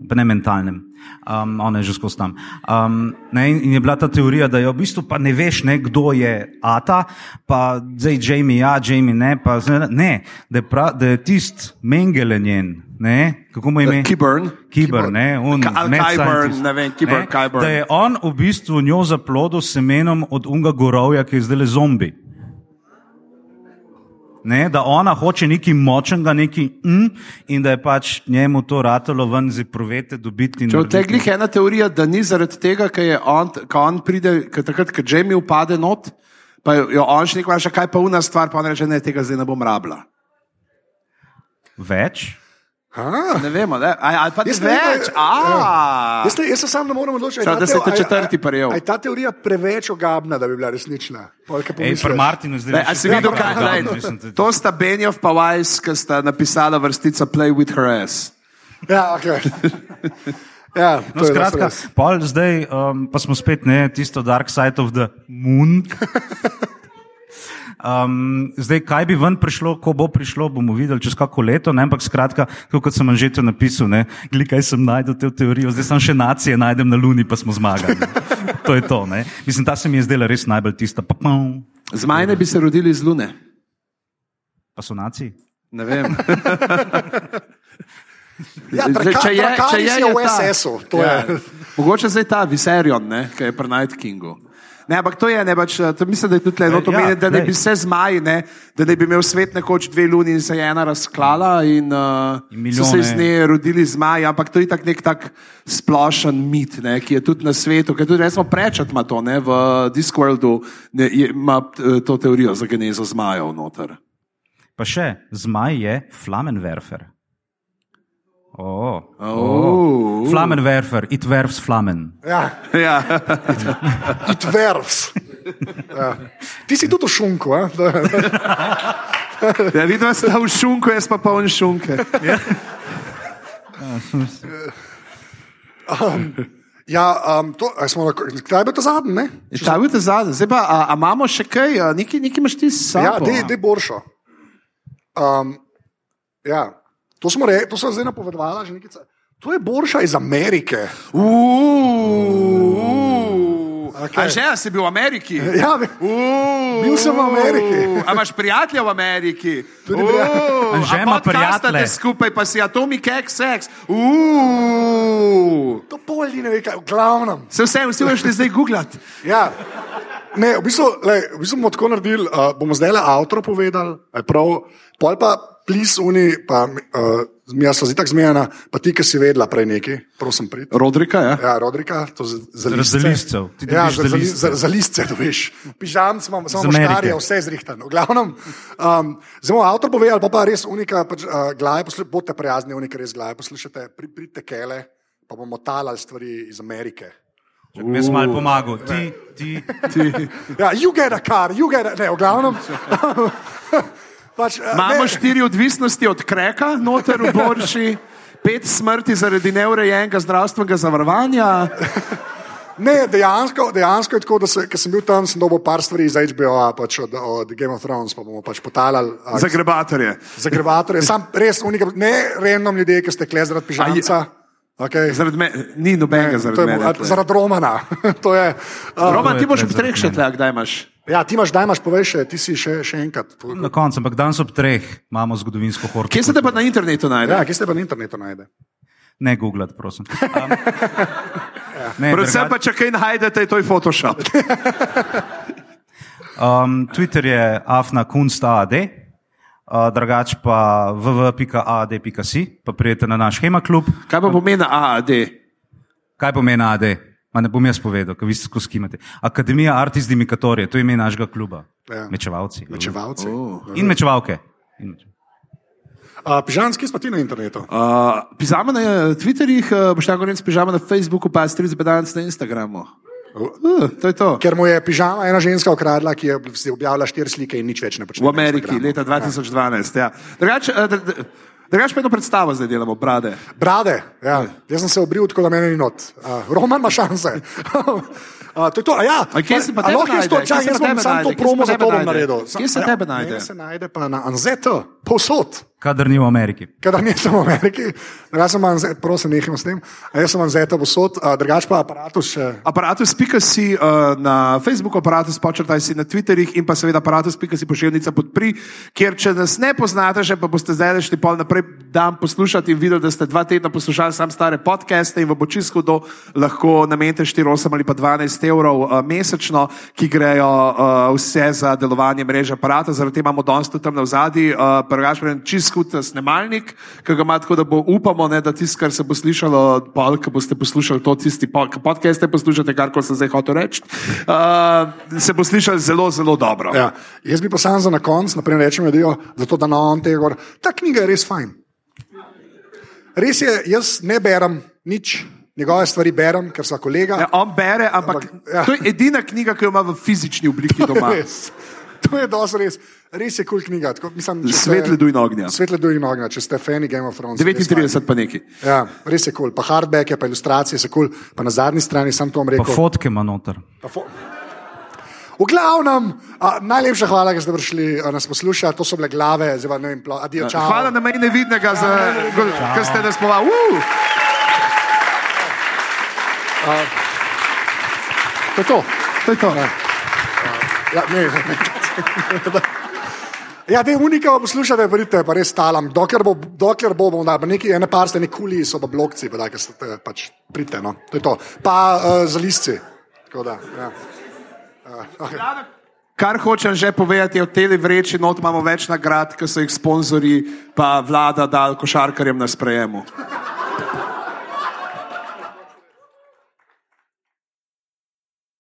pa ne mentalnem. Um, ona je že skozi tam. Um, ne, in je bila ta teorija, da je v bistvu pa ne veš, ne, kdo je Ata, pa zdaj Jamie, ja, Jamie ne, pa zdaj, ne, da je, pra, da je tisti Mengele njen, ne, kako mu je ime? Keyburn. Kiber, ne, on, scientist, ne vem, Qyburn, Qyburn. Da je on v bistvu njo zaplodil semenom od unga gorovja, ki je zdaj le zombi. Ne, da ona hoče nekaj močnega, nekaj mm, in da je pač njemu to ratalo ven z provete dobiti. in Če narediti- vteglih ena teorija, da ni zaradi tega, ker je on, ko on pride, ker takrat, ko Jamie upade not, pa jo on še nekaj vpraša, kaj pa una stvar, pa on reče, ne, tega zdaj ne bom rabila. Več? Ha? Ne vemo, ne? Ali, ali pa vem, več. kaj- A, Jaz, ne, jaz se sam ne morem odločiti. Čau, a je ta da se te a je- četrti prijel. a Je ta teorija preveč ogabna, da bi bila resnična? Pri Martinu zdaj Ne, si videl, kaj je? To sta Benjov pa Weiss, ki sta napisala vrstica Play with her ass. Ja, okay. ja, No, to je skratka, zdaj um, pa smo spet ne, tisto Dark Side of the Moon. Um, zdaj, kaj bi ven prišlo, ko bo prišlo, bomo videli čez kako leto. Ne? Ampak skratka, kot sem že to napisal, ne, glej, kaj sem najdel te teorijo, zdaj sem še nacije najdem na Luni, pa smo zmagali. to je to. Ne? Mislim, ta se mi je zdela res najbolj tista. Pa, pa, Zmaj ne bi se rodili iz Lune. pa so naciji. Ne vem. Ja, traka, če je- če je, je v. SS-u. to Ja. je. Mogoče zdaj ta Viserion, ne, ki je pri Night Kingu. Ne, ampak to je, ne, pač, to mislim, da je tudi eno Ja, to meni, da ne glej. bi se zmaji, ne, da ne bi imel svet nekoč dve luni in se je ena razklala in, uh, In so se iz nje rodili zmaji, ampak to je tak nek tak splošen mit, ne, ki je tudi na svetu, ki tudi recimo prečat ima to, ne, v Discworldu ne, je, ima eh, to teorijo za genezo zmajev noter. Pa še, zmaj je Flamenwerfer. Oh, Oh. Flamenwerfer, it werfs Flamen. Ja, Ja. it verfs. Ja. Ti si tudi v šunku, a? Da- Ja, vidim, da sta v šunku, jaz pa poln šunke. Ja, um, to, a smo, lahko- kdaj bo to zadnji? ne? Ta je bil ta zadnji, zdaj pa, a, a imamo še kaj, nekaj, nekaj imaš ti s Ja, sabo? dej, dej boršo. Um, ja, to smo, re, to smo zdaj napovedovali, že nekaj. ca- To je borša iz Amerike. Uuu. Okay. A že, si bil v Ameriki? Ja, Uuu, Bil sem v Ameriki. A imaš prijatelja v Ameriki? Tudi Uuu, prijatelj. Anže a ima prijatelje. skupaj, pa si Atomic X Sex. Uuu. To pol ni ne ve, kaj, v glavnem. Se vse, vsi boš zdaj googlati. Ja. Ne, v bistvu, lej, v bistvu bomo tako naredili, uh, bomo zdaj le avtor povedali, prav, pol pa plis uni, pa uh, mi smo zdaj tako zmejana, pa ti, ki si vedela prej neki, prosim, prid. Rodrika, ja. Ja, Rodrika, to za, za listce. zalizcev. Ti Ja, za, za, za, za listce, to veš. Pižam, samo Z samo Amerike. škarje, vse zrihtan. V glavnem, um, bomo avtor povedal, pa pa res unika, pač, uh, glaje, poslu, bodite prijazni, unika res glaje, poslušajte, pri, pridite kele, pa bomo talali stvari iz Amerike. Mi smo malo pomagali. Ti, ti, Ja, you get a car, you get a, ne, v glavnem. pač, uh, Imamo ne, štiri odvisnosti od kreka, noter v borši, pet smrti zaradi neurejenega zdravstvenega zavarovanja. Ne, dejansko, dejansko je tako, da se, ker sem bil tam, sem dobil par stvari iz HBO, pač od, od Game of Thrones, pa bomo pač potalali. a, Zagrebatorje. Zagrevatorje, sam res, unika, ne random ljudje, ki ste kle zaradi pižamca. Okay. Zaradi me, ni nobenega zaradi tule. zaradi Romana. to je, uh, Roman, ti boš pred treh še tle, kdaj imaš? Ja, ti imaš, daj imaš, povej še, ti si še, še enkrat. na koncu, ampak danes ob treh imamo zgodovinsko horko. Kje se te pa na internetu najde? Ja, kje ste pa na internetu najde? Ne googlati, prosim. Um, ne, Predvsem drugače- pa, če kaj najdete, to je Photoshop. Um, Twitter je afna.kunst.ad, uh, drugač pa www.ad.si, pa prijete na naš Hema klub. Kaj pa pomeni AAD? Kaj pomeni AD? Ma ne bom jaz povedal, ker vi ste skozi kimate. Akademija Artis Dimikatorije, to je ime našega kluba. Ja. Mečevalci. Mečevalci. Oh. In mečevalke. In meče- Uh, Pižanski smo ti na internetu. Uh, pižama na Twitterjih, uh, boš tako rekel, pižama na Facebooku, pa stric bedanc na Instagramu. Uh, to je to. Ker mu je pižama ena ženska ukradla, ki je objavila štiri slike in nič več ne počne. V Ameriki, leta 2012. Ja. Drugače, uh, dr- dr- drugače pa eno predstavo zdaj delamo, brade. Brade, ja. jaz sem se obril, tako da meni ni not. Uh, Roman ima šanse. Uh, to je to, a ja, A kje se pa a tebe lahko jaz to- najde? čakaj, Kje se jaz bom tebe samo to? Kje promo za to bom najde? naredil. Kje se tebe najde? Mene se najde pa na Anzeto, povsod. Kadar ni v Ameriki. Kadar nisem v Ameriki, jaz sem Anzeto, prosim, nehajmo s tem. A jaz sem Anzeto povsod, uh, drugač pa aparatus še. Aparatus.si uh, na Facebooku, aparatus počrtaj si na Twitterjih in pa seveda aparatus.si pošiljnica podpri, kjer če nas ne poznate, še pa boste zdaj šli pol naprej dan poslušati in videli, da ste dva tedna poslušali sam stare podcaste in v bo čisto do lahko namenite 4, 8 ali pa 12 evrov uh, mesečno, ki grejo uh, vse za delovanje mreže aparata, zaradi tega imamo danes tudi tam na zadnji, uh, prgaš pa en čist hud snemalnik, ki ga ima tako, da bo upamo, ne, da tisto, kar se bo slišalo, pol, ko boste poslušali to, tisti po- ki podcaste poslušate, kar sem zdaj hotel reči, uh, se bo slišalo zelo, zelo dobro. Ja. Jaz bi pa sam za na konec, naprej rečem, ljudje, zato da na on tega gor. Ta knjiga je res fajn. Res je, jaz ne berem nič, njegove stvari berem, ker so kolega. Ja, on bere, ampak, Ampak, ja. to je edina knjiga, ki jo ima v fizični obliki doma. Res. To je dosti res. Res je kul cool knjiga. Tako, mislim, če ste- Svet ledu in ognja. Svet ledu in ognja, če ste fani Game of Thrones. res 39 pa neki. fajn. Ja, res je kul. Cool. Pa hardback je, pa ilustracije so kul, cool. pa na zadnji strani sem to vam Pa rekel. fotke ima noter. Pa fo- V glavnem, a, najlepša hvala, da ste prišli a, nas poslušati. To so bile glave, zdaj pa ne vem, adijo, čau. Hvala na meni nevidnega, za, kar ste nas povali. Uh! To je to. To je to. Ja, ne, ne. Ja, te unike poslušate, verjete, pa res stalam. Dokler bo, dokler bo, bomo dali, pa neki ene par ste nekuli, so pa blokci, pa da, ker ste pač pridite, no. To je to. Pa uh, za listci. Tako da, ja. Kar hočem že povedati, je v tej vreči not imamo več nagrad, ki so jih sponzorji, pa vlada dal košarkarjem na sprejemu.